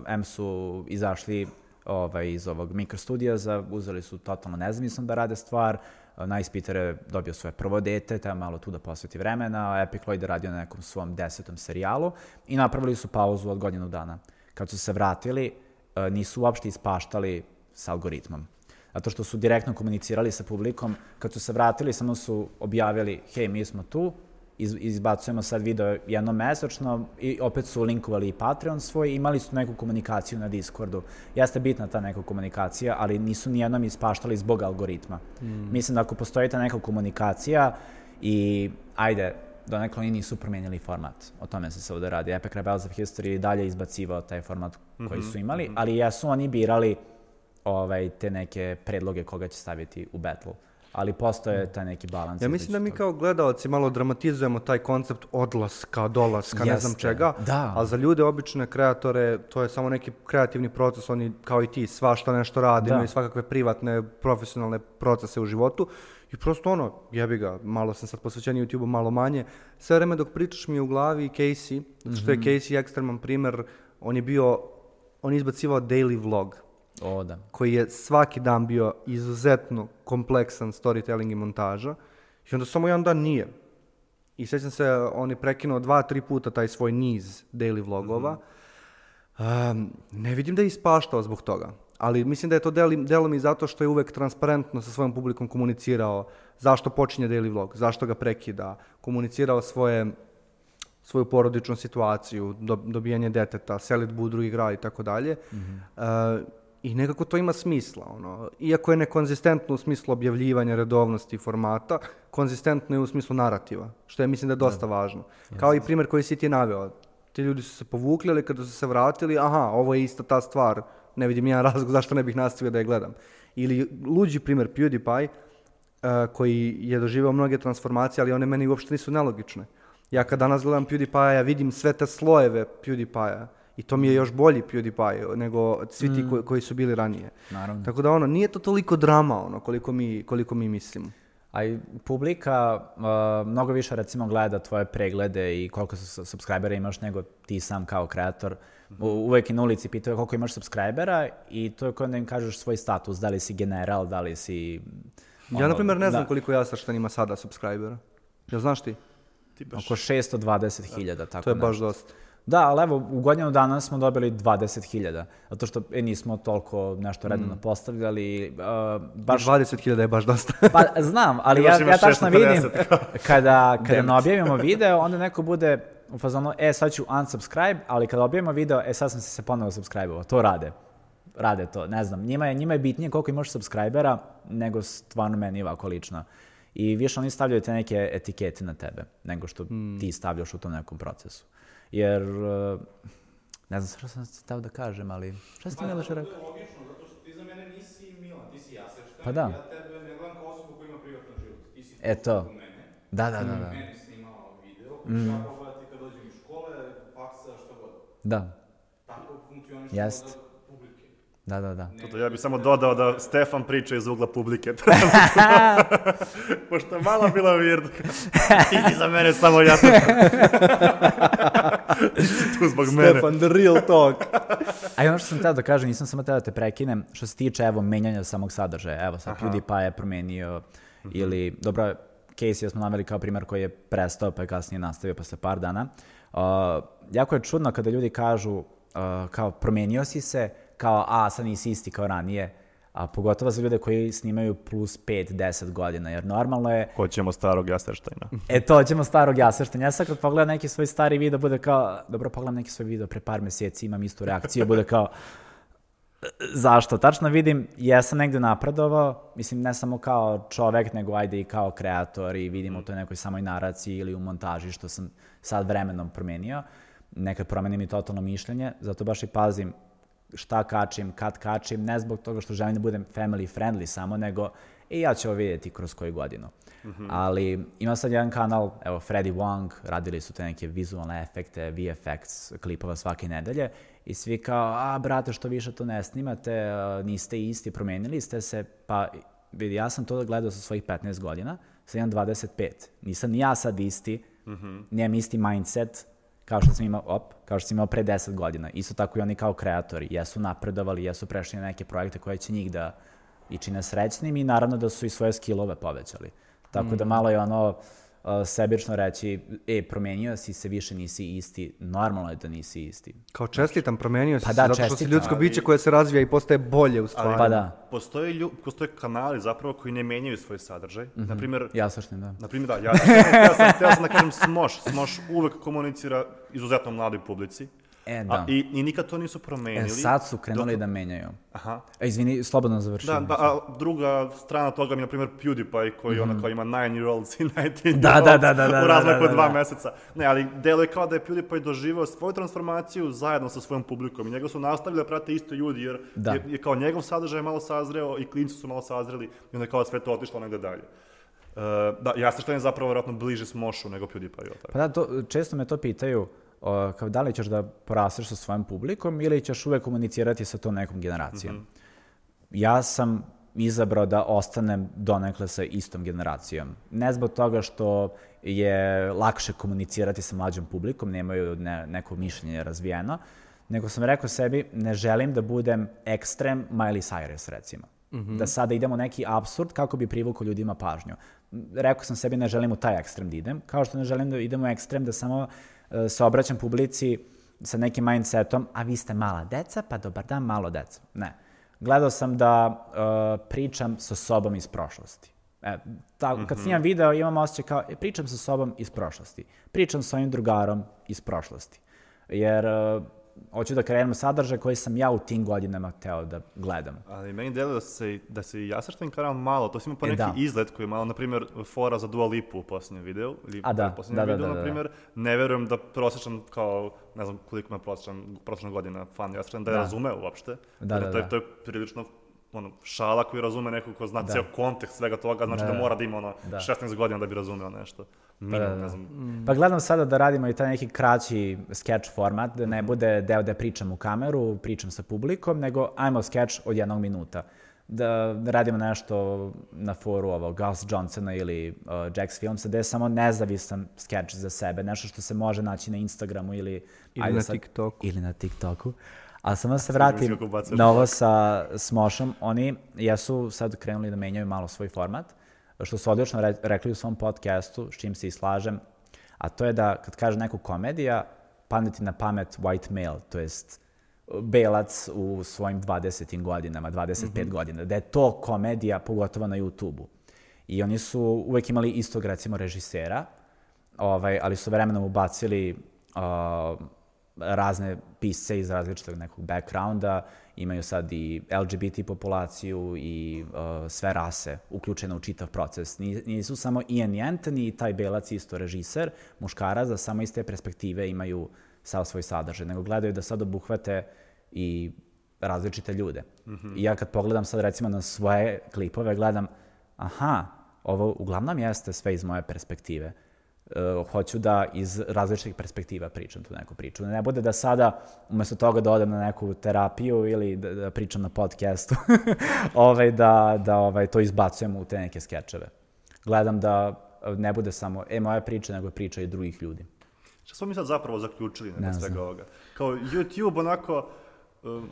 M su izašli ovaj, iz ovog Maker studija, za, uzeli su totalno nezavisno da rade stvar. Uh, Nice Peter je dobio svoje prvo dete, treba malo tu da posveti vremena. Epic Lloyd je radio na nekom svom desetom serijalu i napravili su pauzu od godinu dana. Kad su se vratili, uh, nisu uopšte ispaštali s algoritmom zato što su direktno komunicirali sa publikom. Kad su se vratili, samo su objavili, hej, mi smo tu, iz, izbacujemo sad video jednom mesečno i opet su linkovali i Patreon svoj, imali su neku komunikaciju na Discordu. Jeste bitna ta neka komunikacija, ali nisu nijednom ispaštali zbog algoritma. Mislim da ako postoji ta neka komunikacija i, ajde, donekle oni nisu promenili format. O tome se se ovde radi. Epic Rebels of History je dalje izbacivao taj format koji su imali, ali jesu oni birali ovaj, te neke predloge koga će staviti u battle. Ali postoje taj neki balans. Ja mislim da mi između kao gledalci malo dramatizujemo taj koncept odlaska, dolaska, ne znam Jeste, čega, da. ali za ljude, obične kreatore, to je samo neki kreativni proces, oni kao i ti svašta nešto rade, Da. imaju svakakve privatne, profesionalne procese u životu i prosto ono, jebi ga, malo sam sad posvećen YouTube-u, malo manje, sve vreme dok pričaš mi je u glavi Casey, zato što je Mhm. Casey ekstreman primer, on je bio, on je izbacivao daily vlog, O, da. koji je svaki dan bio izuzetno kompleksan storytelling i montaža i onda samo jedan dan nije. I sjećam se, on je prekinuo dva, tri puta taj svoj niz daily vlogova. Um, ne vidim da je ispaštao zbog toga, ali mislim da je to deli, delom i zato što je uvek transparentno sa svojom publikom komunicirao zašto počinje daily vlog, zašto ga prekida, komunicirao svoje svoju porodičnu situaciju, do, dobijanje deteta, selitbu u drugi grad i tako dalje. I nekako to ima smisla. Ono. Iako je nekonzistentno u smislu objavljivanja redovnosti formata, konzistentno je u smislu narativa, što je mislim da je dosta važno. Kao i primjer koji si ti naveo. Ti ljudi su se povukli, ali kada su se vratili, aha, ovo je ista ta stvar, ne vidim jedan razlog zašto ne bih nastavio da je gledam. Ili luđi primjer PewDiePie, uh, koji je doživao mnoge transformacije, ali one meni uopšte nisu nelogične. Ja kad danas gledam PewDiePie, ja vidim sve te slojeve PewDiePie-a i to mi je još bolji PewDiePie nego svi ti koji, koji su bili ranije. Naravno. Tako da ono, nije to toliko drama ono, koliko mi, koliko mi mislimo. A i publika uh, mnogo više recimo gleda tvoje preglede i koliko su subscribera imaš nego ti sam kao kreator. U, uvek i na ulici pitaju koliko imaš subscribera i to je kao da im kažeš svoj status, da li si general, da li si... Ja, ono, na primjer, ne znam da, koliko ja saštan ima sada subscribera. Jel znaš ti? Ti baš Oko 620.000, tako To je da. baš dosta. Da, ali evo, u godinu dana smo dobili 20.000, zato što e, nismo toliko nešto redno postavljali. Uh, baš, 20.000 je baš dosta. pa znam, ali ja, ja tačno 650. vidim kada, kada ne objavimo video, onda neko bude u fazonu, e, sad ću unsubscribe, ali kada objavimo video, e, sad sam se se ponovo subscribe-ovao. To rade. Rade to, ne znam. Njima je, njima je bitnije koliko imaš subscribera nego stvarno meni ovako lično. I više oni stavljaju te neke etikete na tebe, nego što ti stavljaš u tom nekom procesu. Jer, uh, ne znam što sam teo da kažem, ali šta si ti Miloš rekao? je logično, zato što ti za mene nisi Milan, ti si Jaseštan. Pa da. Ja tebe ne gledam kao osobu koja ima privatan život. Ti si E to. mene. Da, da, da, da. Meni snimao video, koji ću ja pogledati kad dođem iz škole, faksa, što god. Da, Tako funkcioniš Jest. od publike. Da, da, da. To ja bih samo dodao da Stefan priča iz ugla publike. Pošto je malo bila weird. Ti si za mene samo jasno. Ti si tu zbog mene. Stefan, the real talk. A i ono što sam teo da kažem, nisam samo teo da te prekinem, što se tiče evo menjanja samog sadržaja. Evo sad PewDiePie je promenio ili, dobro, Casey smo naveli kao primjer koji je prestao pa je kasnije nastavio posle par dana. Uh, jako je čudno kada ljudi kažu uh, kao promenio si se, kao a sad nisi isti kao ranije, a pogotovo za ljude koji snimaju plus 5-10 godina, jer normalno je Hoćemo starog Jasterštajna. E to, ćemo starog Jaserštenja. Ja sad kad pogledam neki svoj stari video, bude kao, dobro, pogledam neki svoj video pre par meseci, imam istu reakciju, bude kao, Zašto? Tačno vidim, jesam negde napredovao, mislim ne samo kao čovek, nego ajde i kao kreator i vidim u toj nekoj samoj naraciji ili u montaži, što sam sad vremenom promenio. Nekad promenim i totalno mišljenje, zato baš i pazim šta kačim, kad kačim, ne zbog toga što želim da budem family friendly samo, nego i ja ću ovo vidjeti kroz koju godinu. Mm -hmm. Ali ima sad jedan kanal, evo Freddy Wong, radili su te neke vizualne efekte, VFX klipova svake nedelje i svi kao, a brate što više to ne snimate, niste isti, promenili ste se, pa vidi, ja sam to gledao sa svojih 15 godina, sad imam 25, nisam ni ja sad isti, mm -hmm. nijem isti mindset, kao što sam imao, op, kao što sam imao pre 10 godina. Isto tako i oni kao kreatori, jesu napredovali, jesu prešli na neke projekte koje će njih da i čine srećnim i naravno da su i svoje skillove povećali. Tako mm. da malo je ono uh, sebično reći, e, promenio si se, više nisi isti, normalno je da nisi isti. Kao čestitam, promenio si pa se, da, zato što si ljudsko ali... biće koje se razvija i postaje bolje u stvari. Ali, pa da. Postoje, lju, postoje kanali zapravo koji ne menjaju svoj sadržaj. Mm -hmm. Naprimjer, Jasašni, da. Naprimjer, da, ja, ja, sam, ja sam da kažem Smoš. Smoš uvek komunicira izuzetno mladoj publici. E, da. A, i, I nikad to nisu promenili. E, sad su krenuli dok... da menjaju. Aha. E, izvini, slobodno završi. Da, da, a druga strana toga mi je, na primjer, PewDiePie, koji mm ona kao ima 9 year olds i 19 da, da, da, da, da, u razmaku da, da, da, dva meseca. Ne, ali delo je kao da je PewDiePie doživao svoju transformaciju zajedno sa svojom publikom i njega su nastavili da prate isto ljudi, jer da. je, je kao njegov sadržaj malo sazreo i klinci su malo sazreli i onda je kao sve to otišlo negde dalje. Uh, da, ja se što je zapravo vjerojatno bliže Smošu nego PewDiePie. Tako. Pa da, to, često me to pitaju, o, kao da li ćeš da porasteš sa svojim publikom ili ćeš uvek komunicirati sa tom nekom generacijom. Mm -hmm. Ja sam izabrao da ostanem donekle sa istom generacijom. Ne zbog toga što je lakše komunicirati sa mlađom publikom, nemaju ne, neko mišljenje razvijeno, nego sam rekao sebi, ne želim da budem ekstrem Miley Cyrus, recimo. Mm -hmm. Da sada idemo neki absurd kako bi privukao ljudima pažnju. Rekao sam sebi, ne želim u taj ekstrem da idem, kao što ne želim da idemo u ekstrem da samo se obraćam publici sa nekim mindsetom, a vi ste mala deca, pa dobar dan, malo deca. Ne. Gledao sam da uh, pričam sa sobom iz prošlosti. E, ta, kad mhm. snimam video, imam osjećaj kao, e, pričam sa sobom iz prošlosti. Pričam sa ovim drugarom iz prošlosti. Jer uh, hoću da krenem sadržaj koji sam ja u tim godinama hteo da gledam. Ali meni deluje da se, da se ja sa kanal malo, to si imao pa neki e, da. izgled koji je malo, na primjer, fora za Dua Lipu u posljednjem videu, ili A, da. u posljednjem da, videu, da, da, na primjer, ne verujem da prosječan kao, ne znam koliko ima prosječan, prosječna godina fan Jasrtan, da je da. razume uopšte. Da, da, da. To, je, to je prilično ono, šala koji razume neko ko zna da. ceo kontekst svega toga, znači da, da mora da ima ono da. 16 godina da bi razumeo nešto. Minimum, pa, da, da. Mm. Pa gledam sada da radimo i taj neki kraći sketch format, da ne bude deo da pričam u kameru, pričam sa publikom, nego ajmo sketch od jednog minuta. Da, da radimo nešto na foru ovo, Gus Johnsona ili uh, Jax Filmsa, da je samo nezavisan sketch za sebe, nešto što se može naći na Instagramu ili... Ili na sad, TikToku. Ili na TikToku. A samo da se vratim na ovo sa Smošom, oni jesu sad krenuli da menjaju malo svoj format, što su odlično re, rekli u svom podcastu, s čim se i slažem, a to je da kad kaže neku komedija, padne ti na pamet white male, to jest belac u svojim 20. godinama, 25 mm -hmm. godina, da je to komedija, pogotovo na YouTube-u. I oni su uvek imali istog, recimo, režisera, ovaj, ali su vremenom ubacili uh, razne pisce iz različitog nekog backgrounda, imaju sad i LGBT populaciju i uh, sve rase uključene u čitav proces. Nisu samo Ian Anthony i taj belac isto režiser, muškara, za samo iste perspektive imaju sav svoj sadržaj, nego gledaju da sad obuhvate i različite ljude. Mm -hmm. I ja kad pogledam sad recimo na svoje klipove, gledam, aha, ovo uglavnom jeste sve iz moje perspektive uh, hoću da iz različitih perspektiva pričam tu neku priču. Ne bude da sada, umesto toga da odem na neku terapiju ili da, da pričam na podcastu, ovaj, da, da ovaj, to izbacujem u te neke skečeve. Gledam da ne bude samo, e, moja priča, nego priča i drugih ljudi. Šta smo mi sad zapravo zaključili na svega ovoga? Kao YouTube onako, um,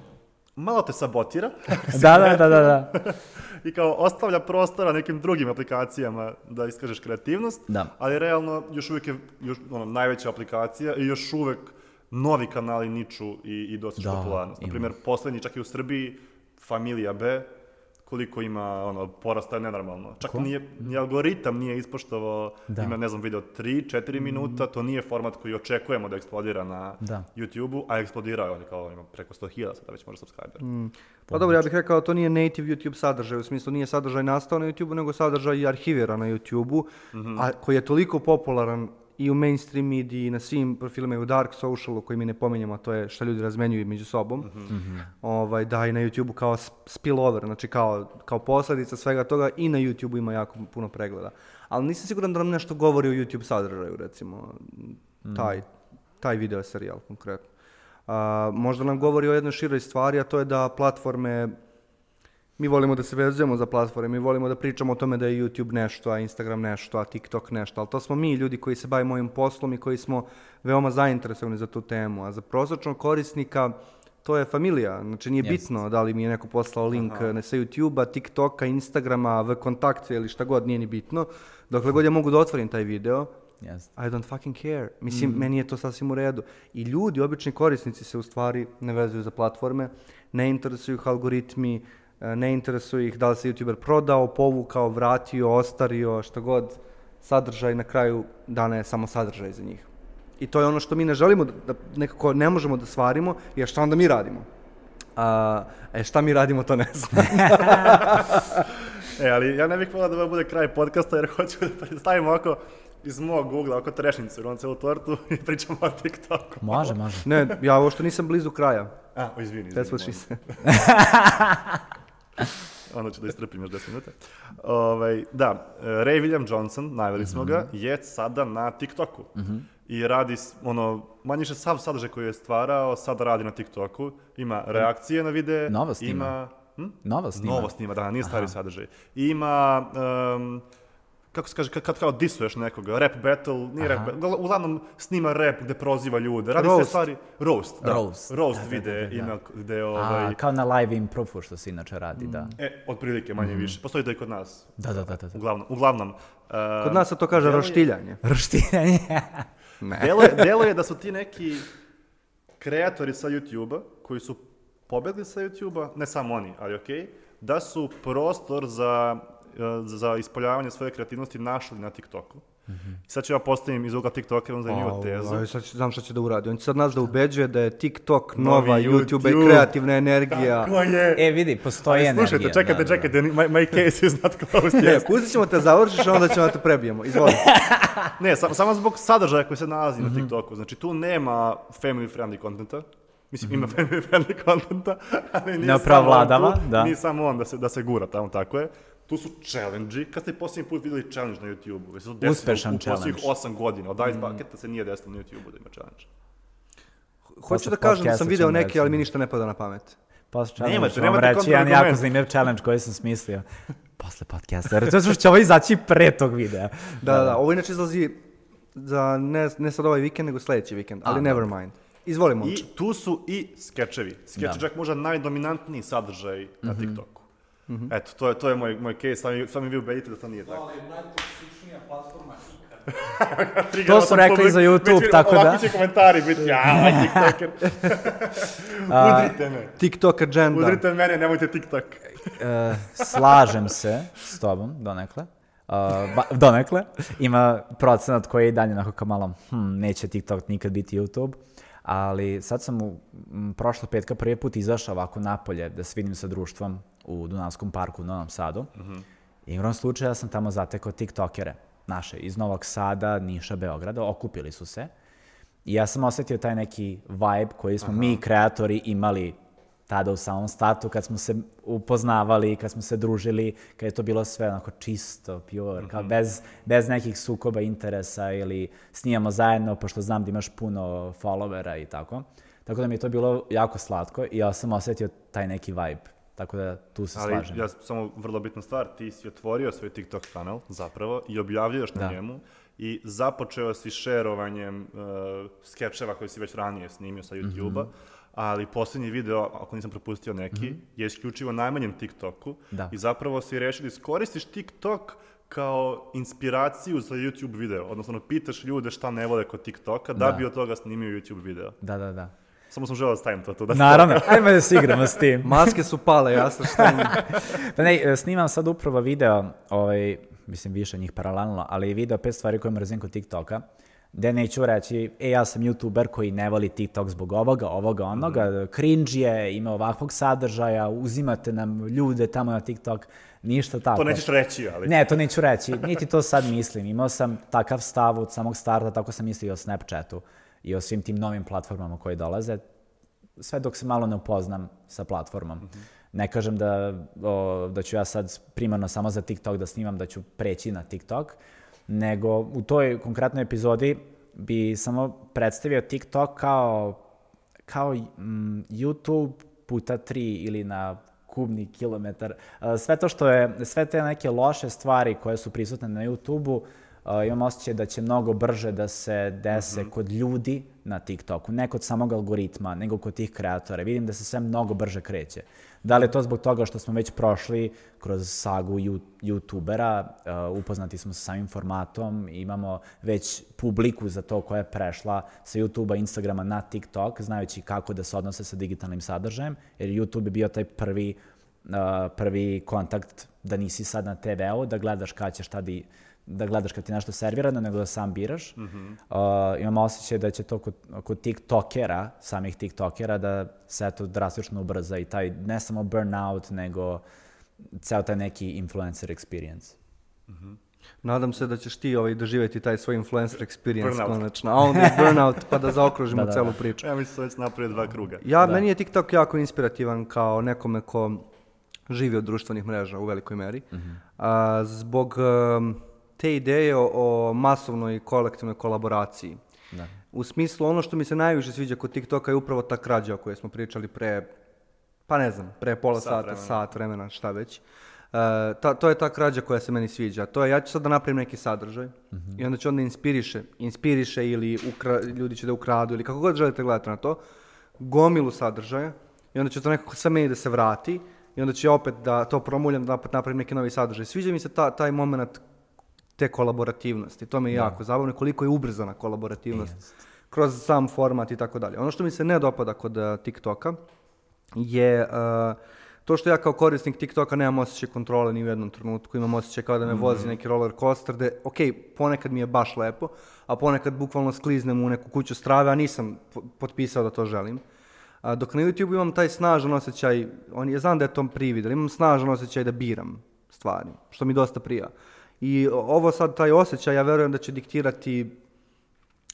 malo te sabotira. da, da, da, da, da. I kao ostavlja prostora nekim drugim aplikacijama da iskažeš kreativnost, da. ali realno još uvijek je još, ono, najveća aplikacija i još uvijek novi kanali niču i, i dostižu da, popularnost. Naprimjer, poslednji čak i u Srbiji, Familija B, koliko ima ono, porasta je nenormalno. Čak nije, ni algoritam nije ispoštovao, Da. ima, ne znam, video 3-4 minuta, to nije format koji očekujemo da eksplodira na Da. YouTube-u, a eksplodirao je, kao ima preko 100.000 sada već može subscriber. Pa dobro, ja bih rekao to nije native YouTube sadržaj, u smislu nije sadržaj nastao na YouTube, nego sadržaj i arhivira na YouTube-u, a koji je toliko popularan i u mainstream mediji, i na svim profilima i u dark socialu koji mi ne pominjemo, a to je što ljudi razmenjuju među sobom, ovaj, da i na YouTube-u kao spillover, znači kao, kao posljedica svega toga i na YouTube-u ima jako puno pregleda. Ali nisam siguran da nam nešto govori o YouTube sadržaju, recimo, taj, taj video serijal konkretno. A, možda nam govori o jednoj široj stvari, a to je da platforme, mi volimo da se vezujemo za platforme, mi volimo da pričamo o tome da je YouTube nešto, a Instagram nešto, a TikTok nešto, ali to smo mi ljudi koji se bavimo ovim poslom i koji smo veoma zainteresovani za tu temu, a za prosječnog korisnika to je familija, znači nije Jest. bitno da li mi je neko poslao link ne sa YouTube-a, TikToka, Instagrama, v kontaktu ili šta god, nije ni bitno. Dokle god ja mogu da otvorim taj video, Jeste. I don't fucking care. Mislim, meni je to sasvim u redu. I ljudi, obični korisnici se u stvari ne vezuju za platforme, ne interesuju ih algoritmi, ne interesuju ih da li se YouTuber prodao, povukao, vratio, ostario, što god. Sadržaj na kraju dana je samo sadržaj za njih. I to je ono što mi ne želimo, da, da nekako ne možemo da stvarimo, jer šta onda mi radimo? A, e, šta mi radimo, to ne znam. E, ali ja ne bih volao da ovo bude kraj podcasta jer hoću da predstavim ovako iz mog Google, oko trešnicu, jer on celu tortu i pričamo o TikToku. Može, može. ne, ja uopšte nisam blizu kraja. A, o, izvini, izvini. She molim. said. Onda ću da istrpim još 10 minuta. Ovaj, da, Ray William Johnson, najavili smo ga, je sada na TikToku. I radi, ono, manje više sav sadržaj koji je stvarao, sada radi na TikToku. Ima reakcije na videe. Novost ima. ima. Hm? Novo snima. Novo snima, da, nije stari sadržaj. I ima, em, kako se kaže, kad, kad kao disuješ nekoga, rap battle, nije rap battle, ugla- uglavnom snima rap gde proziva ljude, radi Roast. stvari, roast, da, Roast. roast Da, da, videe da, da, da. ima gde, ovaj, A, kao na live improvu što se inače radi, da. e, otprilike manje više, postoji to i kod nas, Da, da, da, da. da. uglavnom, uglavnom. e, Kod nas se to kaže deluje- roštiljanje. Roštiranje. Deluje, deluje da su ti neki kreatori sa YouTube-a, koji su pobegli sa YouTube-a, ne samo oni, ali okej, da su prostor za, za ispoljavanje svoje kreativnosti našli na TikToku. I sad ću ja postavim iz ugla TikToka jednu zanimljivu tezu. Ovaj, sad će- znam šta će da uradi. On će sad nas da ubeđuje da je TikTok Novi nova YouTube, YouTube. i kreativna energija. Ko je? E, vidi, postoji energija. slušajte, čekajte, da, da, da. čekajte, my, my case is not closed Ne, pustit ćemo te završiš, a onda ćemo da te prebijemo. Izvoli. Ne, sam, samo zbog sadržaja koji se nalazi Mhm. na TikToku. Znači, tu nema family friendly contenta. Mislim, ima family friendly contenta, ali nije Ne samo on tu, da. Nije samo on da se, da se gura tamo, tako je. Tu su challenge Kad ste posljednji put vidjeli challenge na YouTube-u? Jesi to desilo Uspešan u posljednjih challenge. 8 godina. Od Ice Bucketa se nije desilo na YouTube-u da ima challenge. Hoću Posle da kažem da sam video reći. ali mi ništa ne pada na pamet. Posle challenge Nemate, ću vam nemate reći jedan jako zanimljiv challenge koji sam smislio. Posle podcasta, jer to što će ovo izaći pre tog videa. Da, da, da. Ovo inače izlazi za ne, ne sad ovaj vikend, nego sljedeći vikend. Ali A, never mind. Izvoli, I tu su i skečevi. Skeč je Da. čak možda najdominantniji sadržaj na Mhm. TikToku. Eto, to je, to je moj, moj case, sami, sami vi ubedite da to nije tako. Ali je najtoksičnija platforma. Triggerao su rekli publik, za YouTube, vidim, tako da. Ovakvi će komentari biti, ja, ovaj TikToker. Udrite me. TikTok agenda. Udrite mene, nemojte TikTok. E, slažem se s tobom, donekle. Uh, ba, donekle. Ima procenat koji je i dalje onako kao malo, hm, neće TikTok nikad biti YouTube. Ali sad sam u m, prošla petka prvi put izašao ovako napolje da se vidim sa društvom u Dunavskom parku u Novom Sadu. I igrom slučaja sam tamo zatekao TikTokere naše iz Novog Sada, Niša, Beograda. Okupili su se. I ja sam osetio taj neki vibe koji smo mi kreatori imali tada u samom startu kad smo se upoznavali, kad smo se družili, kad je to bilo sve onako čisto, pure, kao bez, bez nekih sukoba interesa ili snimamo zajedno pošto znam da imaš puno followera i tako. Tako da mi je to bilo jako slatko i ja sam osetio taj neki vibe. Tako da tu se Ali slažem. ja samo vrlo bitna stvar, ti si otvorio svoj TikTok kanal zapravo i objavljuješ na Da. njemu i započeo si šerovanjem uh, skečeva koje si već ranije snimio sa YouTube-a, Mhm. ali posljednji video, ako nisam propustio neki, je isključivo najmanjem TikToku Da. i zapravo si rešio da iskoristiš TikTok kao inspiraciju za YouTube video, odnosno pitaš ljude šta ne vole kod TikToka da, Da. bi od toga snimio YouTube video. Da, da, da. Samo sam želeo da stavim to tu. Da Naravno, ajmo da se igramo s tim. Maske su pale, jasno što je. Pa ne, snimam sad upravo video, ovaj, mislim više njih paralelno, ali video pet stvari koje mrzim kod TikToka, gde neću reći, e, ja sam youtuber koji ne voli TikTok zbog ovoga, ovoga, onoga, mm -hmm. cringe je, ima ovakvog sadržaja, uzimate nam ljude tamo na TikTok, ništa tako. To nećeš reći, ali... Ne, to neću reći, niti to sad mislim. Imao sam takav stav od samog starta, tako sam mislio o Snapchatu i o svim tim novim platformama koje dolaze, sve dok se malo ne upoznam sa platformom. Mm -hmm. Ne kažem da, o, da ću ja sad primarno samo za TikTok da snimam, da ću preći na TikTok, nego u toj konkretnoj epizodi bi samo predstavio TikTok kao, kao mm, YouTube puta 3 ili na kubni kilometar. Sve to što je, sve te neke loše stvari koje su prisutne na YouTube-u, uh, imam osjećaj da će mnogo brže da se dese mm -hmm. kod ljudi na TikToku, ne kod samog algoritma, nego kod tih kreatora. Vidim da se sve mnogo brže kreće. Da li je to zbog toga što smo već prošli kroz sagu youtubera, uh, upoznati smo sa samim formatom, imamo već publiku za to koja je prešla sa YouTubea, Instagrama na TikTok, znajući kako da se odnose sa digitalnim sadržajem, jer YouTube je bio taj prvi, uh, prvi kontakt da nisi sad na TV-u, da gledaš kada ćeš tada i da gledaš kad ti nešto servirano, nego da sam biraš. Mm -hmm. uh, imam osjećaj da će to kod, kod tiktokera, samih tiktokera, da se to drastično ubrza i taj ne samo burnout, nego ceo taj neki influencer experience. Mm -hmm. Nadam se da ćeš ti ovaj doživjeti taj svoj influencer experience burnout. konačno, a onda je burnout pa da zaokružimo da, da, celu da. priču. Ja mislim da već napravio dva kruga. Ja, da. meni je TikTok jako inspirativan kao nekome ko živi od društvenih mreža u velikoj meri. Mm -hmm. a, zbog um, te ideje o, masovnoj kolektivnoj kolaboraciji. Da. U smislu, ono što mi se najviše sviđa kod TikToka je upravo ta krađa o kojoj smo pričali pre, pa ne znam, pre pola sat sata, vremena. sat vremena, šta već. Uh, ta, to je ta krađa koja se meni sviđa. To je, ja ću sad da napravim neki sadržaj mm -hmm. i onda će onda inspiriše, inspiriše ili ukra, ljudi će da ukradu ili kako god želite gledati na to, gomilu sadržaja i onda će to nekako sve meni da se vrati i onda će opet da to promuljam, da opet napravim neki novi sadržaj. Sviđa mi se ta, taj moment te kolaborativnosti. To mi je da. jako zabavno, koliko je ubrzana kolaborativnost yes. kroz sam format i tako dalje. Ono što mi se ne dopada kod uh, TikToka je uh, to što ja kao korisnik TikToka nemam osjećaj kontrole ni u jednom trenutku, imam osjećaj kao da me vozi mm. neki roller coaster, gde, ok, ponekad mi je baš lepo, a ponekad bukvalno skliznem u neku kuću strave, a nisam potpisao da to želim. A, dok na YouTube imam taj snažan osjećaj, on, ja znam da je to privid, ali imam snažan osjećaj da biram stvari, što mi dosta prija. I ovo sad, taj osjećaj, ja verujem da će diktirati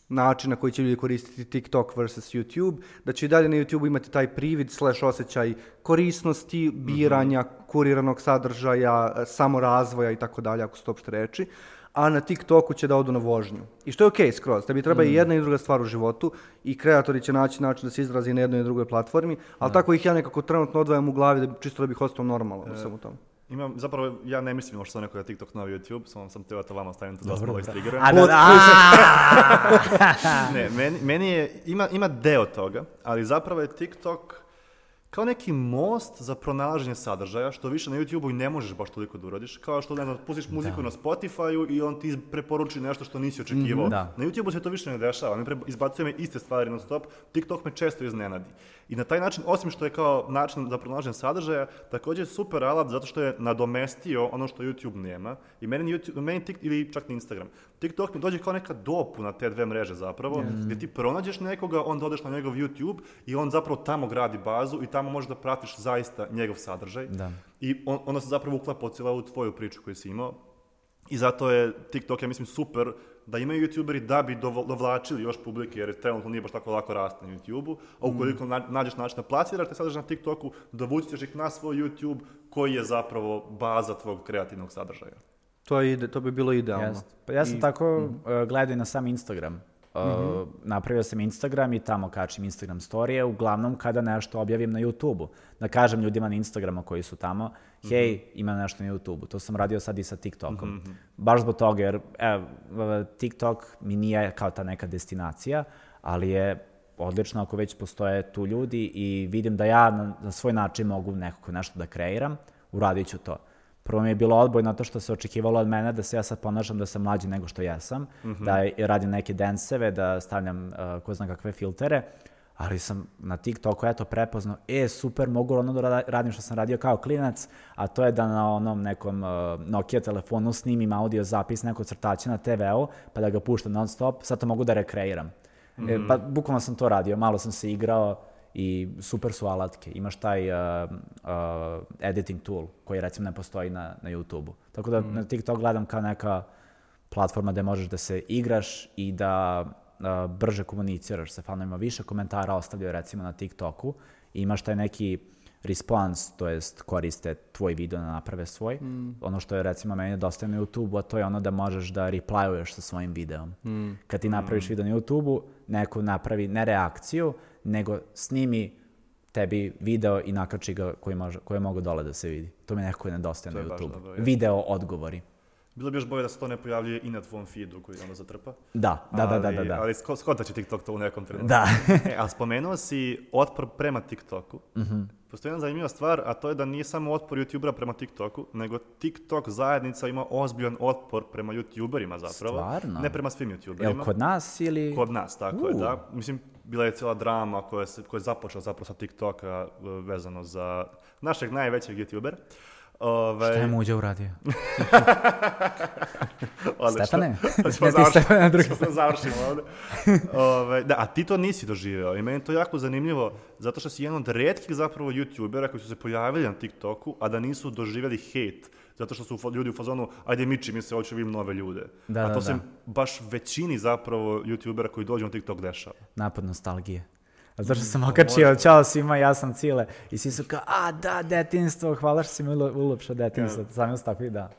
način na koji će ljudi koristiti TikTok versus YouTube, da će i dalje na YouTube imati taj privid slash osjećaj korisnosti, biranja, mm -hmm. kuriranog sadržaja, samorazvoja i tako dalje, ako su to opšte reči, a na TikToku će da odu na vožnju. I što je okej okay, skroz, tebi treba mm. i jedna i druga stvar u životu i kreatori će naći način da se izrazi na jednoj i drugoj platformi, ali da. tako ih ja nekako trenutno odvajam u glavi da, čisto da bih ostao normalno e, u svemu tomu. Imam, zapravo, ja ne mislim možda neko da TikTok na YouTube, samo sam teo da to vama stavim to da smo istrigiram. A da, da, ne, meni, meni je, ima, ima deo toga, ali zapravo je TikTok kao neki most za pronalaženje sadržaja, što više na YouTube-u i ne možeš baš toliko da uradiš, kao što, ne znam, pustiš muziku da. na Spotify-u i on ti preporuči nešto što nisi očekivao. Mm da. Na YouTube-u se to više ne dešava, ne izbacuje me iste stvari non stop, TikTok me često iznenadi. I na taj način, osim što je kao način za pronalaženje sadržaja, takođe je super alat zato što je nadomestio ono što YouTube nema. I meni, YouTube, meni TikTok, ili čak ni Instagram, TikTok mi dođe kao neka dopuna te dve mreže zapravo, mm. gde ti pronađeš nekoga, onda odeš na njegov YouTube i on zapravo tamo gradi bazu i tamo možeš da pratiš zaista njegov sadržaj. Da. I on, onda se zapravo uklapa u cijelu tvoju priču koju si imao. I zato je TikTok, ja mislim, super da imaju youtuberi da bi dovlačili još publike, jer trenutno nije baš tako lako rasti na YouTube-u, a ukoliko mm. nađeš način da plasiraš te sadržaj na TikToku, dovući ćeš ih na svoj YouTube koji je zapravo baza tvog kreativnog sadržaja. To, je ide, to bi bilo idealno. Yes. Pa ja sam I, tako mm. uh, gledao na sam Instagram. Uh, mm -hmm. napravio sam Instagram i tamo kačim Instagram storije, uglavnom kada nešto objavim na YouTube-u. Da kažem ljudima na Instagramu koji su tamo, hej, mm -hmm. ima nešto na YouTube-u. To sam radio sad i sa TikTokom. Mm -hmm. Baš zbog toga, jer ev, TikTok mi nije kao ta neka destinacija, ali je odlično ako već postoje tu ljudi i vidim da ja na, na svoj način mogu nekako nešto da kreiram, uradit ću to. Prvo mi je bilo odbojno to što se očekivalo od mene da se ja sad ponašam da sam mlađi nego što jesam, mm -hmm. da radim neke denseve, da stavljam uh, ko zna kakve filtere, ali sam na TikToku eto prepoznao, e, super, mogu ono da ra- radim što sam radio kao klinac, a to je da na onom nekom uh, Nokia telefonu snimim audio zapis nekog crtača na TV-u, pa da ga puštam non stop, sad to mogu da rekreiram. E, pa bukvalno sam to radio, malo sam se igrao i super su alatke. Imaš taj uh, uh, editing tool koji recimo ne postoji na, na YouTube-u. Tako da na TikTok gledam kao neka platforma gde možeš da se igraš i da uh, brže komuniciraš sa fanovima. Više komentara ostavljaju recimo na TikToku i imaš taj neki response, to jest koriste tvoj video da naprave svoj. Ono što je recimo meni dosta na YouTube-u, a to je ono da možeš da replyuješ sa svojim videom. Kad ti napraviš video na YouTube-u, neko napravi ne reakciju, nego snimi tebi video i nakači ga koji, može, koji mogu dole da se vidi. To mi nekako nedostaje na je YouTube. dobro. Video odgovori. Bilo bi još bolje da se to ne pojavljuje i na tvom feedu koji onda zatrpa. Da, da, da, da, da. Ali- da. Ali sko- skotat će TikTok to u nekom trenutku. Da. e, a spomenuo si otpor prema TikToku. Mhm. Postoji jedna zanimljiva stvar, a to je da nije samo otpor YouTubera prema TikToku, nego TikTok zajednica ima ozbiljan otpor prema YouTuberima zapravo. Stvarno? Ne prema svim YouTuberima. Jel kod nas ili... Kod nas, tako je, U. da. Mislim, bila je cijela drama koja, se, koja je započela zapravo sa TikToka e, vezano za našeg najvećeg YouTubera. Ove, Šta je Muđa uradio? odlično. Stefane? Ne, ti završiti- Stefane na drugi da završimo ovde. Ove, da, a ti to nisi doživeo i meni je to jako zanimljivo zato što si jedan od redkih zapravo youtubera koji su se pojavili na TikToku, a da nisu doživjeli hate zato što su ljudi u fazonu, ajde miči mi se, hoću vidim nove ljude. Da, a da, to se da. baš većini zapravo youtubera koji dođu na TikTok dešava. Napad nostalgije. A zašto sam okačio, čao svima, ja sam Cile. I svi su kao, a da, detinstvo, hvala što si mi ulo- ulepšao detinstvo. Sami su takvi, da.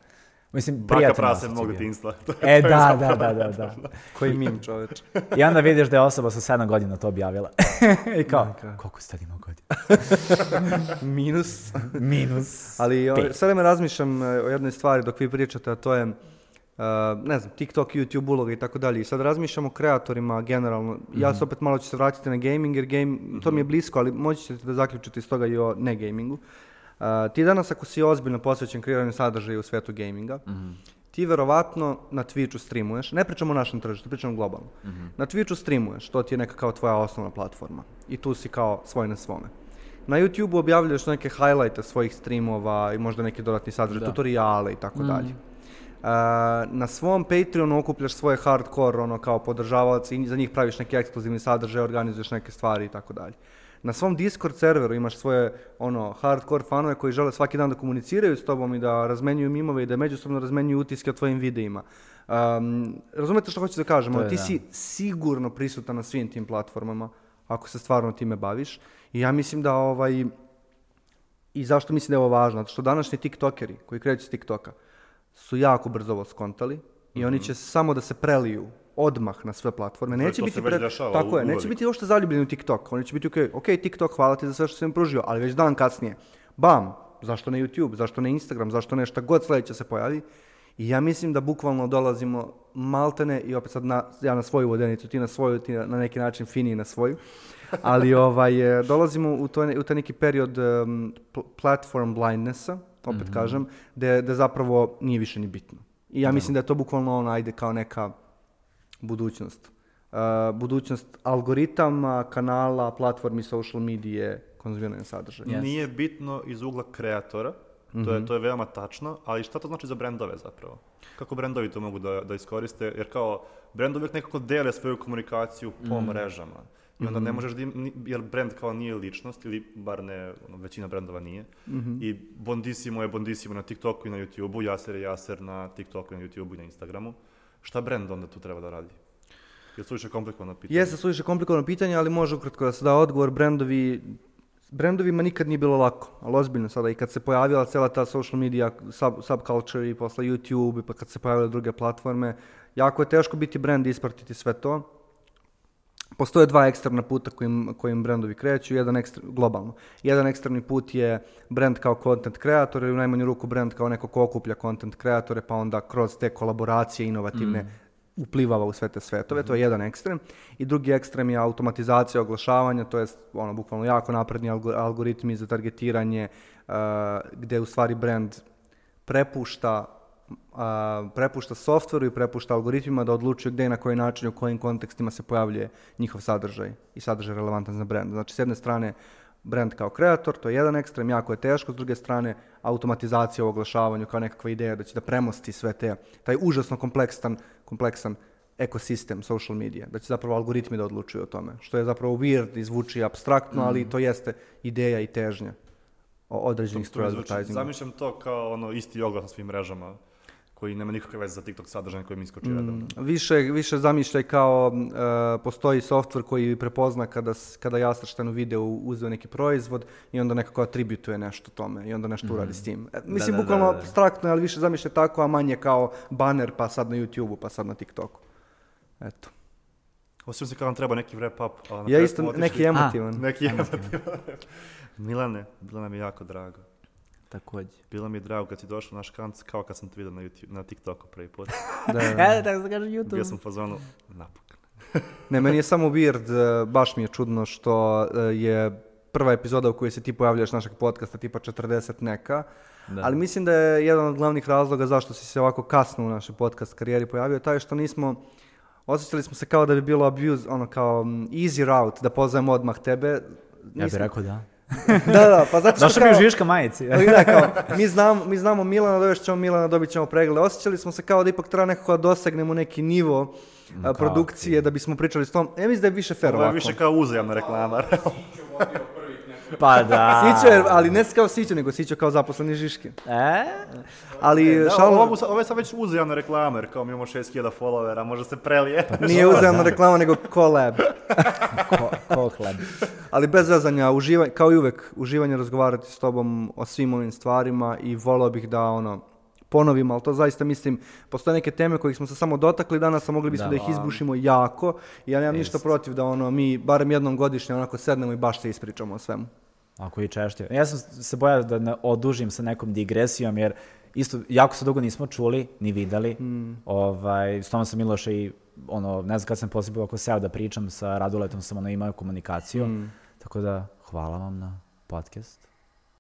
Mislim, Baka prase osjećaj mog bio. detinstva. E, da, da, da, da, da. Koji mim, čoveč. I onda vidiš da je osoba sa 7 godina to objavila. I kao, Majka. koliko ste imao godina? Minus. Minus. Ali o, sad me razmišljam e, o jednoj stvari dok vi pričate, a to je, e, ne znam, TikTok, YouTube uloga i tako dalje. I sad razmišljam o kreatorima generalno. Ja Mhm. se opet malo ću se vratiti na gaming, jer game, to mi je blisko, ali moći ćete da zaključite iz toga i o ne gamingu. E, ti danas ako si ozbiljno posvećen kreiranju sadržaja u svetu gaminga, Mhm. ti verovatno na Twitchu streamuješ, ne pričamo o našem tržištu, pričamo globalno. Na Twitchu streamuješ, to ti je neka kao tvoja osnovna platforma. I tu si kao svoj na svome. Na YouTube objavljuješ neke highlighte svojih streamova i možda neki dodatni sadržaj, Da. tutoriale i tako dalje. Uh, na svom Patreonu okupljaš svoje hardcore, ono kao podržavaoci i za njih praviš neki ekskluzivni sadržaj, organizuješ neke stvari i tako dalje. Na svom Discord serveru imaš svoje ono hardcore fanove koji žele svaki dan da komuniciraju s tobom i da razmenjuju mimove i da međusobno razmenjuju utiske o tvojim videima. Um, razumete što hoću da kažem? Je ti da. si sigurno prisutan na svim tim platformama ako se stvarno time baviš. I ja mislim da ovaj i zašto mislim da je ovo važno? Zato što današnji tiktokeri koji kreću s tiktoka su jako brzo ovo skontali i oni će samo da se preliju odmah na sve platforme. Neće biti već dešava tako je, neće biti uopšte zaljubljeni u TikTok. Oni će biti ok, ok TikTok, hvala ti za sve što si pružio, ali već dan kasnije, bam, zašto ne YouTube, zašto ne Instagram, zašto ne šta god sledeće se pojavi. I ja mislim da bukvalno dolazimo maltene i opet sad na, ja na svoju vodenicu, ti na svoju, ti na, na neki način fini na svoju. Ali ovaj, e, dolazimo u, to, u taj neki period um, pl- platform blindnessa, opet kažem, da da zapravo nije više ni bitno. I ja mislim da je to bukvalno ono, ajde kao neka budućnost. Uh, budućnost algoritama, kanala, platformi, social medije, konzumiranja sadržaja. Yes. Nije bitno iz ugla kreatora, to, Mhm. je, to je veoma tačno, ali šta to znači za brendove zapravo? Kako brendovi to mogu da, da iskoriste? Jer kao, brendovi uvijek nekako dele svoju komunikaciju po Mhm. mrežama. I onda ne možeš da im, jer brend kao nije ličnost, ili bar ne, ono, većina brendova nije. Mhm. I Bondissimo je Bondissimo na TikToku i na YouTubeu, Jaser je Jaser na TikToku i na YouTubeu i na Instagramu. Šta brend onda tu treba da radi? Je to više komplikovano pitanje? Jeste suviše komplikovano pitanje, ali može ukratko da se da odgovor. Brendovi, brendovima nikad nije bilo lako, ali ozbiljno sada. I kad se pojavila cela ta social media, sub, subculture i posle YouTube, i pa kad se pojavile druge platforme, jako je teško biti brend i ispratiti sve to. Postoje dva ekstremna puta kojim, kojim brendovi kreću, jedan ekstra, globalno. Jedan ekstremni put je brend kao content kreator ili u najmanju ruku brend kao neko ko okuplja content kreatore pa onda kroz te kolaboracije inovativne uplivava u sve te svetove, to je jedan ekstrem. I drugi ekstrem je automatizacija oglašavanja, to je ono, bukvalno jako napredni algo- algoritmi za targetiranje, uh, gde u stvari brend prepušta a, prepušta softveru i prepušta algoritmima da odlučuju gde i na koji način u kojim kontekstima se pojavljuje njihov sadržaj i sadržaj relevantan za brand. Znači, s jedne strane, brand kao kreator, to je jedan ekstrem, jako je teško, s druge strane, automatizacija u oglašavanju kao nekakva ideja da će da premosti sve te, taj užasno kompleksan, kompleksan ekosistem social media, da će zapravo algoritmi da odlučuju o tome, što je zapravo weird i zvuči abstraktno, ali to jeste ideja i težnja o određenih zvuči- advertisinga. Zamišljam to kao ono isti oglas na svim mrežama koji nema nikakve veze sa TikTok sadržajem koji mi iskoči redovno. Više, više zamišljaj kao e, postoji softver koji prepozna kada, kada Jastršten u videu uzeo neki proizvod i onda nekako atributuje nešto tome i onda nešto uradi s tim. E, mislim, da, bukvalno da, da. abstraktno, ali više zamišljaj tako, a manje kao banner pa sad na YouTube-u, pa sad na TikToku. Eto. Osjećam se kao nam treba neki wrap up. Ja isto neki emotivan. Neki emotivan. Milane, bilo nam je jako drago. Takođe. Bilo mi je drago kad si došao na naš kanc, kao kad sam te vidio na, YouTube, na TikToku prvi put. Da, da. E, tako se kaže YouTube. Bio sam u fazonu, napokon. Ne, meni je samo weird, e, baš mi je čudno što e, je prva epizoda u kojoj se ti pojavljaš našeg podcasta, tipa 40 neka, Da. ali mislim da je jedan od glavnih razloga zašto si se ovako kasno u našoj podcast karijeri pojavio, taj što nismo, osjećali smo se kao da bi bilo abuse, ono kao mm, easy route, da pozovemo odmah tebe. Ja bih Nismo- rekao da. Da, da, pa zato što Došao mi kao... u Žiška majici. Ali da, kao, mi, znamo, mi znamo Milana, dovešćemo ćemo Milana, dobit ćemo pregled. Osjećali smo se kao da ipak treba nekako da dosegnemo neki nivo a, produkcije da bismo pričali s tom. Ja mislim da je više fair Ovo je ovako. više kao uzajamna reklama. Pa da. Sićo je, ali ne kao Sićo, nego Sićo kao zaposleni Žiški. E? Ali Da, šalno, ovo, ovo je sad već uzajamna reklama, jer kao mi imamo 6000 followera, može se prelije. nije uzajamna reklama, nego collab. Ko, ko hleb. Ali bez zezanja, uživanje, kao i uvek, uživanje razgovarati s tobom o svim ovim stvarima i volao bih da ono, ponovim, ali to zaista mislim, postoje neke teme kojih smo se samo dotakli danas, a mogli bismo da, Da. ih izbušimo jako i ja nemam ništa protiv da ono, mi barem jednom godišnje onako sednemo i baš se ispričamo o svemu. Ako i češće. Ja sam se bojao da ne odužim sa nekom digresijom, jer isto, jako se dugo nismo čuli, ni videli. Ovaj, s tom sam Miloša i, ono, ne znam kad sam poslije oko seo da pričam sa Raduletom, sam ono imao komunikaciju. Tako da, hvala vam na podcast.